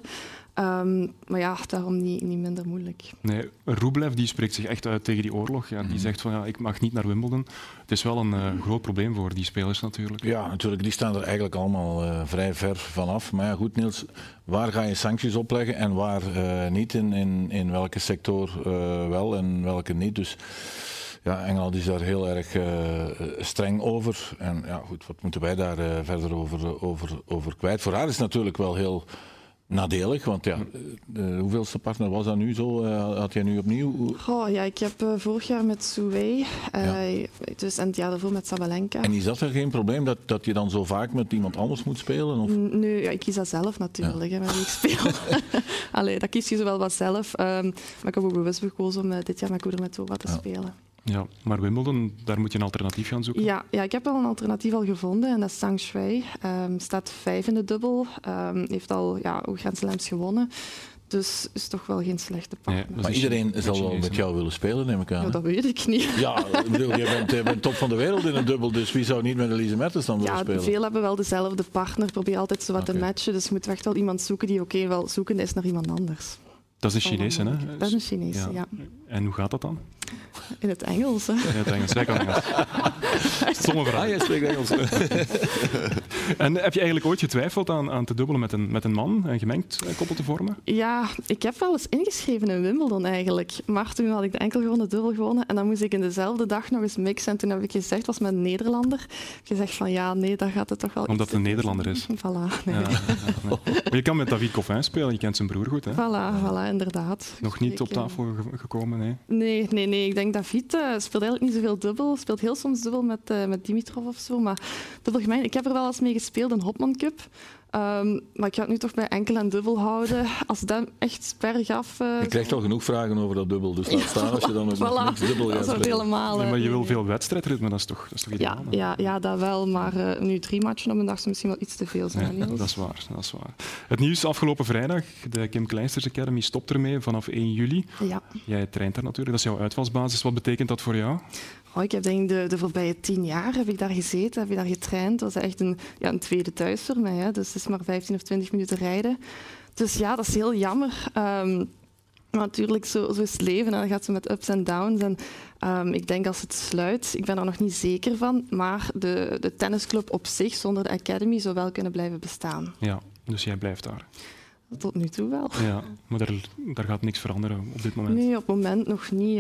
[SPEAKER 13] Ehm, maar ja, daarom niet, niet minder moeilijk.
[SPEAKER 1] Nee, Rublev die spreekt zich echt uit tegen die oorlog. Ja,
[SPEAKER 4] Mhm.
[SPEAKER 1] die zegt van ja, ik mag niet naar Wimbledon. Het is wel een eh, groot probleem voor die spelers natuurlijk.
[SPEAKER 4] Ja, natuurlijk, die staan er eigenlijk allemaal eh, vrij ver vanaf. Maar ja, goed Niels, waar ga je sancties opleggen en waar eh, niet? In, in, in welke sector eh, wel en welke niet? Dus ja, Engeland is daar heel erg eh, streng over. En ja, goed, wat moeten wij daar eh, verder over, over, over kwijt? Voor haar is het natuurlijk wel heel nadelig, want ja, de hoeveelste partner was dat nu zo? Eh, had jij nu opnieuw?
[SPEAKER 13] Goh, ja, ik heb eh, vorig jaar met Souwei, eh, dus, en het jaar daarvoor met Sabalenka.
[SPEAKER 4] En is dat er geen probleem dat, dat je dan zo vaak met iemand anders moet spelen? Of?
[SPEAKER 13] Nee, ja, ik kies dat zelf natuurlijk, hè, met wie ik speel. Allee, dat kies je zo wel wat zelf. ehm, maar ik heb ook bewust gekozen om eh, dit jaar met Kudermetova te spelen.
[SPEAKER 1] Ja, maar Wimbledon, daar moet je een alternatief gaan zoeken.
[SPEAKER 13] Ja, ja, ik heb wel een alternatief al gevonden en dat is Zhang Shui. Ehm, staat vijf in de dubbel, ehm, heeft al ja, ook Grand Slams gewonnen. Dus is toch wel geen slechte partner.
[SPEAKER 4] maar iedereen zal wel met jou willen spelen, neem ik aan.
[SPEAKER 13] Ja, dat weet ik niet.
[SPEAKER 4] Ja, ik bedoel, je bent, je bent top van de wereld in een dubbel, dus wie zou niet met Elise Mertens dan willen
[SPEAKER 13] Ja,
[SPEAKER 4] spelen?
[SPEAKER 13] veel hebben wel dezelfde partner. Probeer altijd zo wat te matchen. Dus je moet echt wel iemand zoeken die oké wel zoeken is naar iemand anders.
[SPEAKER 1] Dat is een Chinese, hè?
[SPEAKER 13] Dat is een Chinese, ja.
[SPEAKER 1] En hoe gaat dat dan?
[SPEAKER 13] In het Engels, hè.
[SPEAKER 1] In het Engels, jij kan Engels. Stomme vraag.
[SPEAKER 4] Ah, jij spreekt Engels.
[SPEAKER 1] en heb je eigenlijk ooit getwijfeld aan, aan te dubbelen met een, met een man, een gemengd eh, koppel te vormen?
[SPEAKER 13] Ja, ik heb wel eens ingeschreven in Wimbledon eigenlijk. Maar toen had ik de enkel gewonnen, dubbel gewonnen. En dan moest ik in dezelfde dag nog eens mixen. En toen heb ik gezegd, was met een Nederlander. Ik gezegd van ja, nee, dat gaat het toch wel
[SPEAKER 1] Omdat het een Nederlander is.
[SPEAKER 13] Voilà, nee.
[SPEAKER 1] Ja, ja, nee. Maar je kan met David Coffin spelen, je kent zijn broer goed. Hè?
[SPEAKER 13] Voilà, voilà, inderdaad.
[SPEAKER 1] Nog niet op
[SPEAKER 13] eh,
[SPEAKER 1] tafel ge- gekomen, nee.
[SPEAKER 13] Nee, nee. Ik denk David eh, speelt eigenlijk niet zoveel dubbel. Speelt heel soms dubbel met, eh, met Dimitrov of zo. Maar dubbel gemeen. Ik heb er wel eens mee gespeeld, een Hopman Cup. Ehm, maar ik ga het nu toch bij enkel en dubbel houden. Als dat echt bergaf... eh
[SPEAKER 4] Je krijgt al genoeg vragen over dat dubbel, dus laat staan als je dan nog
[SPEAKER 13] Voilà.
[SPEAKER 4] niks dubbel
[SPEAKER 13] Dat
[SPEAKER 4] gaat
[SPEAKER 13] helemaal...
[SPEAKER 1] Nee,
[SPEAKER 13] eh,
[SPEAKER 1] maar je
[SPEAKER 13] nee,
[SPEAKER 1] wil veel wedstrijdritme, dat is toch, dat is toch ideaal?
[SPEAKER 13] Ja, ja, ja, dat wel. Maar eh, nu drie matchen op een dag zou misschien wel iets te veel zijn. Niels.
[SPEAKER 1] dat is waar, dat is waar. Het nieuws afgelopen vrijdag, de Kim Kleinsters Academy stopt ermee vanaf 1 juli.
[SPEAKER 13] Ja.
[SPEAKER 1] Jij traint daar natuurlijk, dat is jouw uitvalsbasis. Wat betekent dat voor jou?
[SPEAKER 13] Oh, ik heb denk de, de voorbije tien jaar heb ik daar gezeten, heb ik daar getraind. Dat was echt een, ja, een tweede thuis voor mij. Dus het is maar 15 of 20 minuten rijden. Dus ja, dat is heel jammer. Ehm, maar natuurlijk, zo, zo is het leven. En dan gaat ze met ups en downs. En ehm, ik denk als het sluit, ik ben er nog niet zeker van, maar de, de tennisclub op zich, zonder de academy, zou wel kunnen blijven bestaan.
[SPEAKER 1] Ja, dus jij blijft daar.
[SPEAKER 13] Tot nu toe wel.
[SPEAKER 1] Ja, maar daar, daar gaat niks veranderen op dit moment.
[SPEAKER 13] Nee, op het moment nog niet.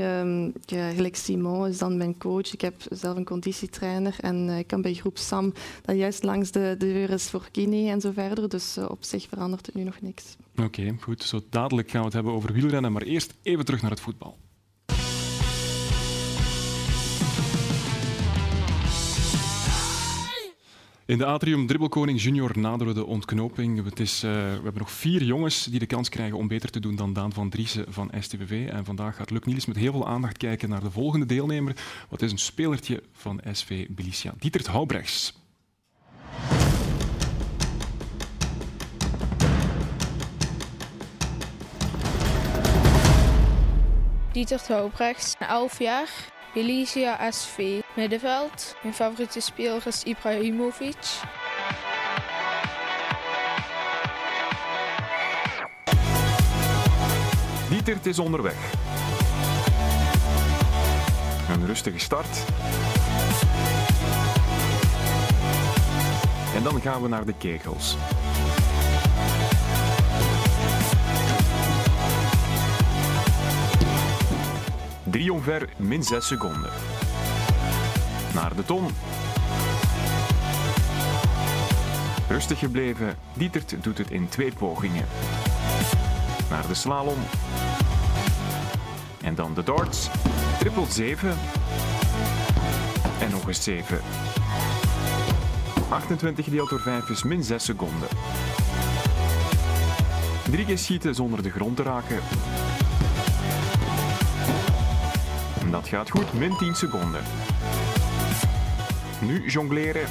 [SPEAKER 13] Ja, gelijk Simon is dan mijn coach. Ik heb zelf een conditietrainer en eh, ik kan bij groep Sam dat juist langs de deur is voor kine en zo verder. Dus eh, op zich verandert het nu nog niks.
[SPEAKER 1] Oké, goed. Zo dadelijk gaan we het hebben over wielrennen, maar eerst even terug naar het voetbal. In de Atrium Dribbelkoning Junior naderen de ontknoping. Het is, eh, we hebben nog vier jongens die de kans krijgen om beter te doen dan Daan van Driessen van STVV. En vandaag gaat Luc Niels met heel veel aandacht kijken naar de volgende deelnemer. Wat is een spelertje van SV Bilicia? Dietert Houbrechts.
[SPEAKER 14] Dieter Hoobrechts, 11 jaar, Elysia SV, middenveld. Mijn favoriete speler is Ibrahimovic.
[SPEAKER 15] Dietert is onderweg. Een rustige start. En dan gaan we naar de kegels. Drie omver, min 6 seconden. Naar de ton. Rustig gebleven, Dietert doet het in twee pogingen. Naar de slalom. En dan de darts. Triple 7. En nog eens 7. 28 gedeeld door 5 is min 6 seconden. Drie keer schieten zonder de grond te raken. En dat gaat goed, min 10 seconden. Nu jongleren.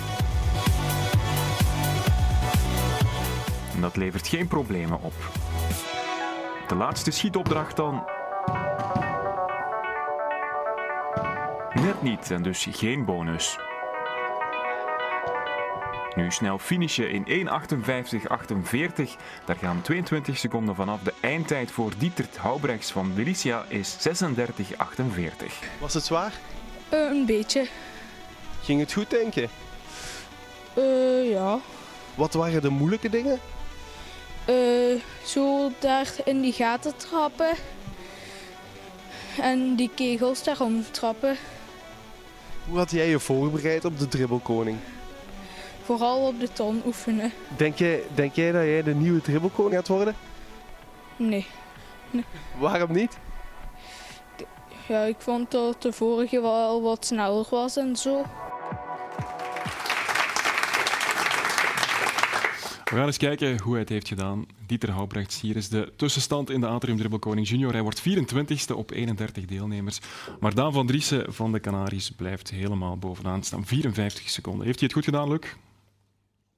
[SPEAKER 15] En dat levert geen problemen op. De laatste schietopdracht dan. Net niet en dus geen bonus. Nu snel finishen in 1.58.48. Daar gaan 22 seconden vanaf. De eindtijd voor Dietert Houbrechts van Delicia is 36.48.
[SPEAKER 16] Was het zwaar?
[SPEAKER 14] Eh, een beetje.
[SPEAKER 16] Ging het goed, denk je?
[SPEAKER 14] Eh, ja.
[SPEAKER 16] Wat waren de moeilijke dingen?
[SPEAKER 14] Eh, zo daar in die gaten trappen. En die kegels daarom trappen.
[SPEAKER 16] Hoe had jij je voorbereid op de dribbelkoning?
[SPEAKER 14] Vooral op de ton oefenen.
[SPEAKER 16] Denk jij, denk jij dat jij de nieuwe dribbelkoning gaat worden?
[SPEAKER 14] Nee. nee.
[SPEAKER 16] Waarom niet?
[SPEAKER 14] Ja, ik vond dat de vorige wel wat sneller was en zo.
[SPEAKER 1] We gaan eens kijken hoe hij het heeft gedaan. Dieter Houbrechts, hier is de tussenstand in de Atrium Dribbelkoning Junior. Hij wordt 24ste op 31 deelnemers. Maar Daan van Driessen van de Canaries blijft helemaal bovenaan staan. 54 seconden. Heeft hij het goed gedaan, Luc?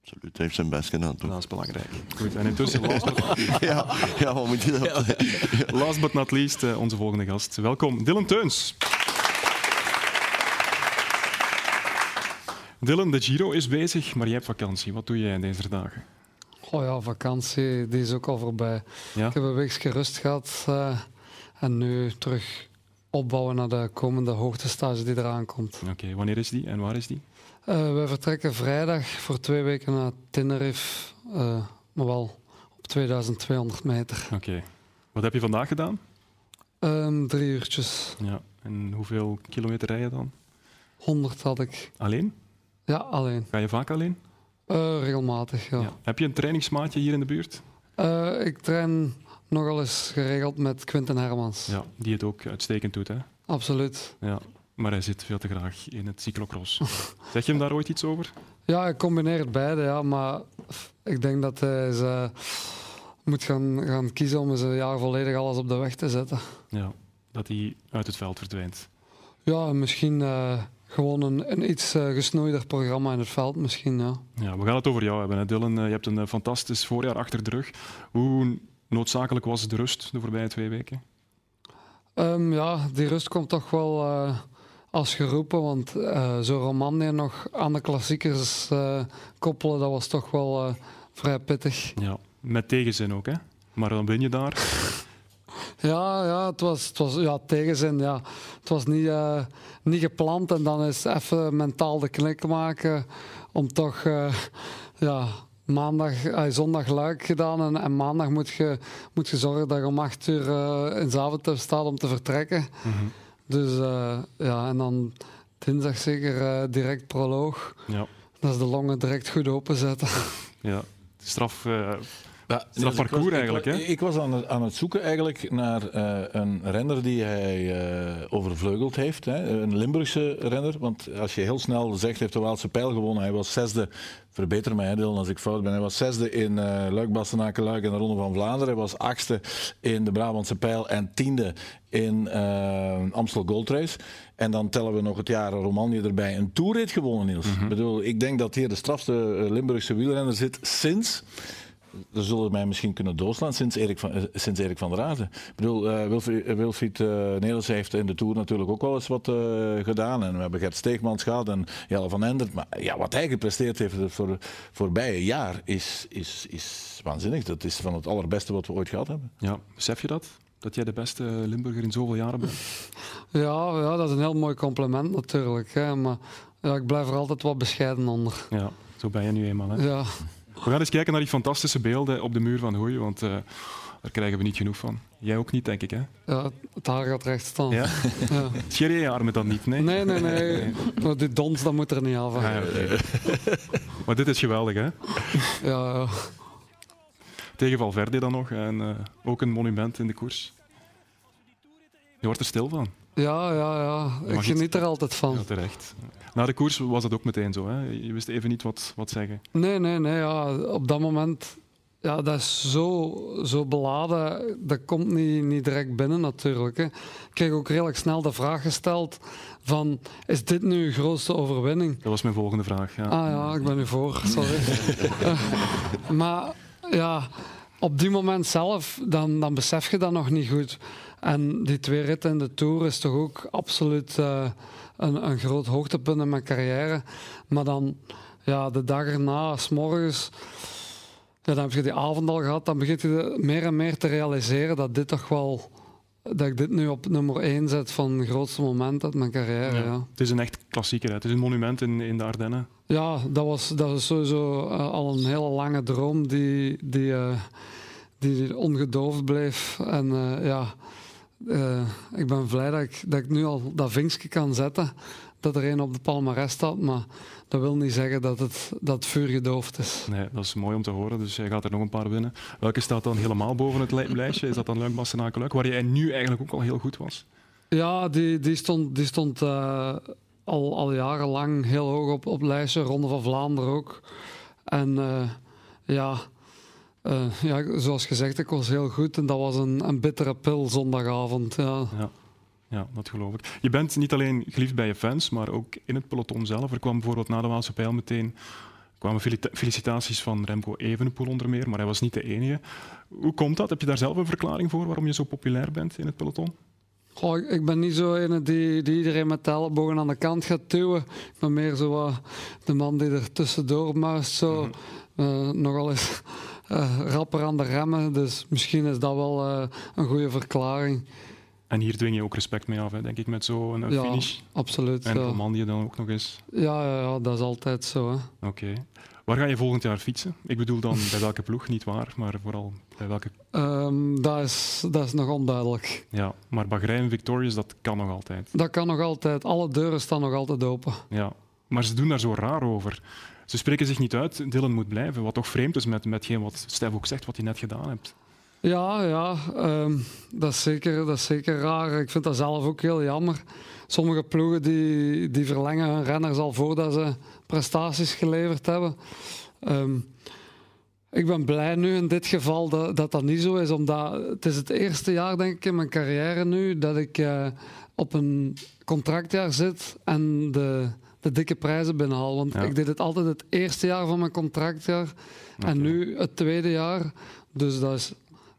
[SPEAKER 3] Absoluut, hij heeft zijn best gedaan, toch?
[SPEAKER 1] Dat is belangrijk. Goed, en intussen, last but,
[SPEAKER 3] ja, ja, wat moet je dat?
[SPEAKER 1] last but not least, eh, onze volgende gast. Welkom, Dylan Teuns. Dylan, de Giro is bezig, maar jij hebt vakantie. Wat doe jij in deze dagen?
[SPEAKER 17] Oh ja, vakantie, die is ook al voorbij.
[SPEAKER 1] Ja?
[SPEAKER 17] Ik heb een weekje rust gehad uh, en nu terug opbouwen naar de komende hoogtestage die eraan komt.
[SPEAKER 1] Oké, okay, wanneer is die en waar is die?
[SPEAKER 17] Uh, wij vertrekken vrijdag voor twee weken naar Tenerife, uh, maar wel op 2200 meter.
[SPEAKER 1] Oké. Okay. Wat heb je vandaag gedaan?
[SPEAKER 17] Um, drie uurtjes.
[SPEAKER 1] Ja, en hoeveel kilometer rij je dan?
[SPEAKER 17] 100 had ik.
[SPEAKER 1] Alleen?
[SPEAKER 17] Ja, alleen.
[SPEAKER 1] Ga je vaak alleen?
[SPEAKER 17] Uh, regelmatig, ja. ja.
[SPEAKER 1] Heb je een trainingsmaatje hier in de buurt?
[SPEAKER 17] Uh, ik train nogal eens geregeld met Quinten Hermans.
[SPEAKER 1] Ja, die het ook uitstekend doet, hè?
[SPEAKER 17] Absoluut.
[SPEAKER 1] Ja, maar hij zit veel te graag in het cyclocross. zeg je hem daar ooit iets over?
[SPEAKER 17] Ja, ik combineer het beide, ja. Maar ik denk dat hij ze moet gaan, gaan kiezen om eens een jaar volledig alles op de weg te zetten.
[SPEAKER 1] Ja, dat hij uit het veld verdwijnt.
[SPEAKER 17] Ja, misschien... Uh, gewoon een, een iets uh, gesnoeider programma in het veld misschien, ja.
[SPEAKER 1] Ja, we gaan het over jou hebben, hè, Dylan. Uh, je hebt een uh, fantastisch voorjaar achter de rug. Hoe noodzakelijk was de rust de voorbije twee weken?
[SPEAKER 17] Um, ja, die rust komt toch wel als geroepen, want zo Romandie nog aan de klassiekers koppelen, dat was toch wel vrij pittig.
[SPEAKER 1] Ja, met tegenzin ook, hè? Maar dan ben je daar.
[SPEAKER 17] Ja, ja, het was, het was ja, tegenzin. Ja. Het was niet, uh, niet gepland en dan is even mentaal de knik maken om toch uh, ja, maandag, uh, zondag luik gedaan en, en, maandag moet je, moet je zorgen dat je om acht uur in Zaventem staat om te vertrekken. Mm -hmm. Dus ja, en dan dinsdag zeker direct proloog.
[SPEAKER 1] Ja.
[SPEAKER 17] Dat is de longen direct goed openzetten.
[SPEAKER 1] Ja, straf ja, dat parcours
[SPEAKER 4] ik was,
[SPEAKER 1] eigenlijk, hè?
[SPEAKER 4] Ik was aan het, aan het zoeken eigenlijk naar uh, een renner die hij uh, overvleugeld heeft. Hè? Een Limburgse renner. Want als je heel snel zegt, heeft de Waalse pijl gewonnen. Hij was zesde, verbeter mij Dylan als ik fout ben. Hij was zesde in uh, Luik, Bastenaken, Luik en de Ronde van Vlaanderen. Hij was achtste in de Brabantse pijl en tiende in Amstel Gold Race. En dan tellen we nog het jaar Romandie erbij. Een toerrit gewonnen, Niels. Mm -hmm. Ik bedoel, ik denk dat hier de strafste Limburgse wielrenner zit sinds... Ze zullen mij misschien kunnen doorslaan sinds Erik van, uh, sinds Erik van der Aarde. Ik bedoel, uh, Wilfried, uh, Wilfried Nelis heeft in de Tour natuurlijk ook wel eens wat gedaan. En we hebben Gert Steegmans gehad en Jelle van Endert. Maar ja, wat hij gepresteerd heeft voor het voorbije jaar is, is, is waanzinnig. Dat is van het allerbeste wat we ooit gehad hebben.
[SPEAKER 1] Ja, besef je dat? Dat jij de beste Limburger in zoveel jaren bent?
[SPEAKER 17] Ja, ja dat is een heel mooi compliment natuurlijk. Hè, maar ja, ik blijf er altijd wat bescheiden onder.
[SPEAKER 1] Ja, zo ben je nu eenmaal. Hè?
[SPEAKER 17] Ja.
[SPEAKER 1] We gaan eens kijken naar die fantastische beelden op de muur van Hoei, want uh, daar krijgen we niet genoeg van. Jij ook niet, denk ik, hè?
[SPEAKER 17] Ja, het haar gaat recht staan.
[SPEAKER 1] Ja? ja. Scheer je je armen dan niet, nee?
[SPEAKER 17] Nee, nee, nee. nee. Die dons, dat moet er niet af.
[SPEAKER 1] Ah, ja, okay. maar dit is geweldig, hè?
[SPEAKER 17] Ja, ja.
[SPEAKER 1] Tegen Valverde dan nog, en uh, ook een monument in de koers. Je wordt er stil van.
[SPEAKER 17] Ja, ja, ja. Ik geniet er altijd van.
[SPEAKER 1] Ja, terecht. Na de koers was dat ook meteen zo. Hè? Je wist even niet wat, wat zeggen.
[SPEAKER 17] Nee, nee, nee. Ja. Op dat moment, ja, dat is zo, zo beladen. Dat komt niet, niet direct binnen natuurlijk. Hè. Ik kreeg ook redelijk snel de vraag gesteld van, is dit nu uw grootste overwinning?
[SPEAKER 1] Dat was mijn volgende vraag, ja.
[SPEAKER 17] Ah ja, ik ben u voor, sorry. maar ja, op die moment zelf, dan, dan besef je dat nog niet goed. En die twee ritten in de Tour is toch ook absoluut uh, een, een groot hoogtepunt in mijn carrière. Maar dan, ja, de dag erna, s morgens, ja, dan heb je die avond al gehad, dan begint je meer en meer te realiseren dat dit toch wel dat ik dit nu op nummer 1 zet van het grootste moment uit mijn carrière. Ja. ja.
[SPEAKER 1] Het is een echt klassieker, hè? het is een monument in, in de Ardennen.
[SPEAKER 17] Ja, dat was, dat was sowieso uh, al een hele lange droom die, die, uh, die ongedoofd bleef. En uh, ja, ik ben blij dat ik, dat ik nu al dat vinkje kan zetten. Dat er een op de palmarès staat, maar dat wil niet zeggen dat het, dat het vuur gedoofd is.
[SPEAKER 1] Nee, dat is mooi om te horen. Dus jij gaat er nog een paar winnen. Welke staat dan helemaal boven het lijstje? Is dat dan Luik Bastenaken waar jij nu eigenlijk ook al heel goed was?
[SPEAKER 17] Ja, die, die stond, die stond uh, al, al jarenlang heel hoog op, op lijstje. Ronde van Vlaanderen ook. En uh, ja, uh, ja, zoals gezegd, ik was heel goed. En dat was een, een bittere pil zondagavond. Ja.
[SPEAKER 1] ja. Ja, dat geloof ik. Je bent niet alleen geliefd bij je fans, maar ook in het peloton zelf. Er kwam bijvoorbeeld na de Waalse Pijl meteen kwamen felicitaties van Remco Evenepoel onder meer, maar hij was niet de enige. Hoe komt dat? Heb je daar zelf een verklaring voor waarom je zo populair bent in het peloton?
[SPEAKER 17] Goh, ik ben niet zo een die, die iedereen met de ellebogen aan de kant gaat duwen. Ik ben meer zo uh, de man die er tussendoor muist. Zo. Mm -hmm. uh, nogal eens rapper aan de remmen. Dus misschien is dat wel een goede verklaring.
[SPEAKER 1] En hier dwing je ook respect mee af, hè, denk ik, met zo'n
[SPEAKER 17] ja,
[SPEAKER 1] finish.
[SPEAKER 17] absoluut.
[SPEAKER 1] En
[SPEAKER 17] ja.
[SPEAKER 1] Roman die dan ook nog eens.
[SPEAKER 17] Ja, ja, ja dat is altijd zo.
[SPEAKER 1] Oké. Okay. Waar ga je volgend jaar fietsen? Ik bedoel dan bij welke ploeg, niet waar, maar vooral bij welke...
[SPEAKER 17] Um, dat, is, dat is nog onduidelijk.
[SPEAKER 1] Ja, maar Bahrein Victorious, dat kan nog altijd.
[SPEAKER 17] Dat kan nog altijd. Alle deuren staan nog altijd open.
[SPEAKER 1] Ja, maar ze doen daar zo raar over. Ze spreken zich niet uit, Dylan moet blijven. Wat toch vreemd is met, met wat Stef ook zegt, wat hij net gedaan hebt.
[SPEAKER 17] Ja, ja um, dat, is zeker, dat is zeker raar. Ik vind dat zelf ook heel jammer. Sommige ploegen die, die verlengen hun renners al voordat ze prestaties geleverd hebben. Um, ik ben blij nu in dit geval dat, dat, niet zo is, omdat het is het eerste jaar denk ik in mijn carrière nu dat ik uh, op een contractjaar zit en de, de dikke prijzen binnenhaal. Want ja. ik deed het altijd het eerste jaar van mijn contractjaar okay. en nu het tweede jaar. Dus dat is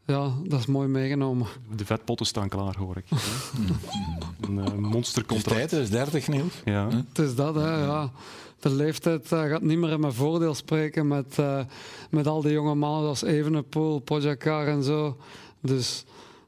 [SPEAKER 17] ja, dat is mooi meegenomen.
[SPEAKER 1] De vetpotten staan klaar, hoor ik. een uh, monstercontract.
[SPEAKER 4] Het is 30, Niels.
[SPEAKER 1] Ja.
[SPEAKER 17] Het is dat, hè, ja. De leeftijd uh, gaat niet meer in mijn voordeel spreken met, uh, met al die jonge mannen zoals Evenepoel, Pogacar en zo. Dus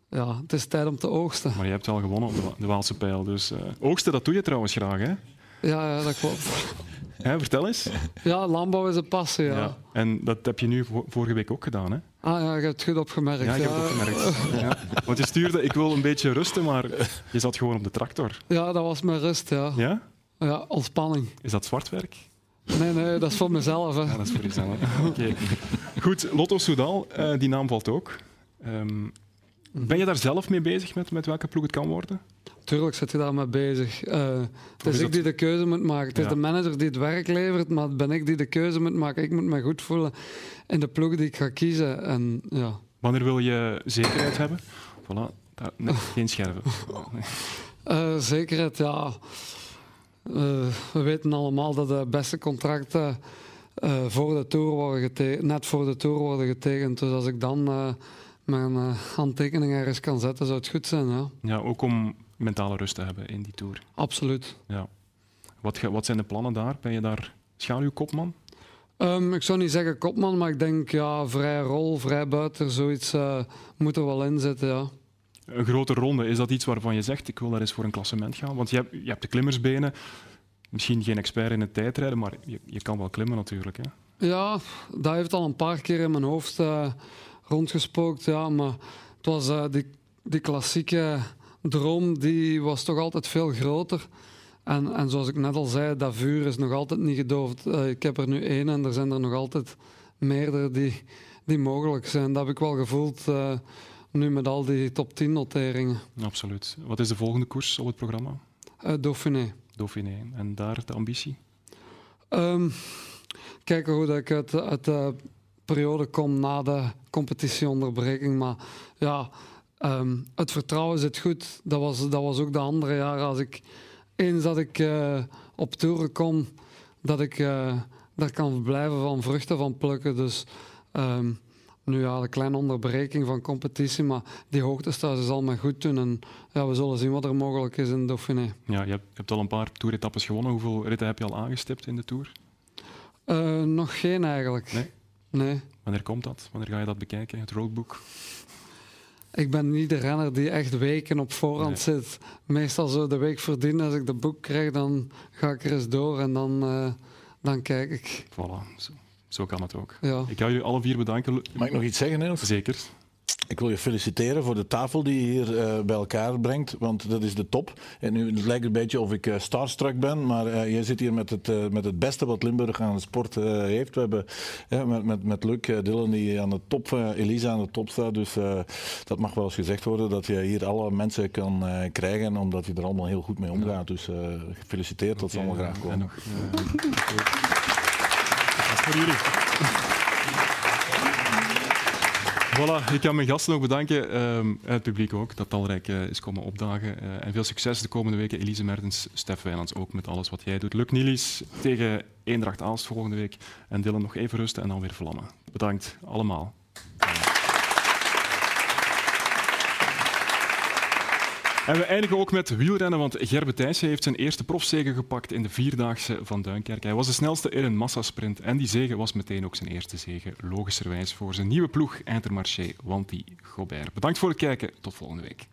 [SPEAKER 17] ja, het is tijd om te oogsten.
[SPEAKER 1] Maar je hebt wel gewonnen op de, de Waalse pijl. Dus oogsten, dat doe je trouwens graag, hè?
[SPEAKER 17] Ja, ja dat klopt.
[SPEAKER 1] Ja, vertel eens.
[SPEAKER 17] Ja, landbouw is een passie, ja. ja.
[SPEAKER 1] En dat heb je nu vorige week ook gedaan, hè?
[SPEAKER 17] Ah ja, je hebt het goed opgemerkt.
[SPEAKER 1] Ja, ik heb het opgemerkt. ja. Want je stuurde, ik wil een beetje rusten, maar je zat gewoon op de tractor.
[SPEAKER 17] Ja, dat was mijn rust, ja.
[SPEAKER 1] Ja?
[SPEAKER 17] Ja, ontspanning.
[SPEAKER 1] Is dat zwartwerk?
[SPEAKER 17] Nee, nee, dat is voor mezelf. Hè.
[SPEAKER 1] Ja, dat is voor jezelf. Oké. Okay. Goed, Lotto Soudal, uh, die naam valt ook. Um, ben je daar zelf mee bezig met, met welke ploeg het kan worden?
[SPEAKER 17] Tuurlijk zit je daarmee bezig. Uh, het is, ik die de keuze moet maken. Het ja. is de manager die het werk levert, maar het ben ik die de keuze moet maken. Ik moet me goed voelen in de ploeg die ik ga kiezen. En, ja.
[SPEAKER 1] Wanneer wil je zekerheid hebben? Voilà, daar, nee, geen scherven.
[SPEAKER 17] uh, zekerheid, ja. Uh, we weten allemaal dat de beste contracten voor de tour worden getekend, net voor de tour worden getekend. Dus als ik dan mijn handtekening ergens kan zetten, zou het goed zijn. Ja,
[SPEAKER 1] ja ook om mentale rust te hebben in die tour.
[SPEAKER 17] Absoluut.
[SPEAKER 1] Ja. Wat, wat zijn de plannen daar? Ben je daar schaduwkopman?
[SPEAKER 17] Um, ik zou niet zeggen kopman, maar ik denk ja, vrij rol, vrij buiten, zoiets uh, moet er wel in zitten. Ja.
[SPEAKER 1] Een grote ronde, is dat iets waarvan je zegt, ik wil daar eens voor een klassement gaan? Want je hebt, je hebt de klimmersbenen, misschien geen expert in het tijdrijden, maar je, je kan wel klimmen natuurlijk. Hè?
[SPEAKER 17] Ja, dat heeft al een paar keer in mijn hoofd uh, rondgespookt. Ja, maar het was uh, die, die klassieke droom, die was toch altijd veel groter. En, en zoals ik net al zei, dat vuur is nog altijd niet gedoofd. Uh, ik heb er nu één en er zijn er nog altijd meerdere die, die mogelijk zijn. Dat heb ik wel gevoeld nu met al die top 10 noteringen.
[SPEAKER 1] Absoluut. Wat is de volgende koers op het programma?
[SPEAKER 17] Dauphiné.
[SPEAKER 1] Dauphiné. En daar de ambitie?
[SPEAKER 17] Um, kijken hoe dat ik uit, uit de periode kom na de competitieonderbreking. Maar ja, um, het vertrouwen zit goed. Dat was, dat was ook de andere jaren. Als ik eens dat ik uh, op toeren kom, dat ik uh, daar kan blijven van vruchten van plukken. Dus um, nu ja, een kleine onderbreking van competitie, maar die hoogtestage zal me goed doen. En ja, we zullen zien wat er mogelijk is in Dauphiné.
[SPEAKER 1] Ja, je hebt, je hebt al een paar toeretappes gewonnen. Hoeveel ritten heb je al aangestipt in de Tour?
[SPEAKER 17] Uh, nog geen eigenlijk.
[SPEAKER 1] Nee?
[SPEAKER 17] Nee.
[SPEAKER 1] Wanneer komt dat? Wanneer ga je dat bekijken, het roadbook?
[SPEAKER 17] Ik ben niet de renner die echt weken op voorhand nee. zit. Meestal zo de week voordien, als ik de boek krijg, dan ga ik er eens door en dan, uh, dan kijk ik.
[SPEAKER 1] Voilà, zo, zo kan het ook.
[SPEAKER 17] Ja.
[SPEAKER 1] Ik ga jullie alle vier bedanken.
[SPEAKER 4] Mag ik nog iets zeggen, Niels?
[SPEAKER 1] Zeker.
[SPEAKER 4] Ik wil je feliciteren voor de tafel die je hier uh, bij elkaar brengt, want dat is de top. En nu het lijkt een beetje of ik uh, starstruck ben, maar uh, jij zit hier met het, met het beste wat Limburg aan de sport heeft. We hebben met, met, met Luc Dylan die aan de top, Elisa aan de top staat, dus dat mag wel eens gezegd worden dat je hier alle mensen kan krijgen, omdat je er allemaal heel goed mee omgaat. Dus gefeliciteerd, dat zal allemaal graag komen.
[SPEAKER 1] Nog, voor jullie. Voilà, ik kan mijn gasten ook bedanken. Um, het publiek ook, dat talrijk uh, is komen opdagen. Uh, en veel succes de komende weken. Elise Mertens, Stef Wijnands ook met alles wat jij doet. Luc Nielies tegen Eendracht Aalst volgende week. En Dylan nog even rusten en dan weer vlammen. Bedankt allemaal. En we eindigen ook met wielrennen, want Gerbe Thijssen heeft zijn eerste profzege gepakt in de Vierdaagse van Duinkerk. Hij was de snelste in een massasprint en die zege was meteen ook zijn eerste zege, logischerwijs voor zijn nieuwe ploeg Intermarché, Wanty Gobert. Bedankt voor het kijken, tot volgende week.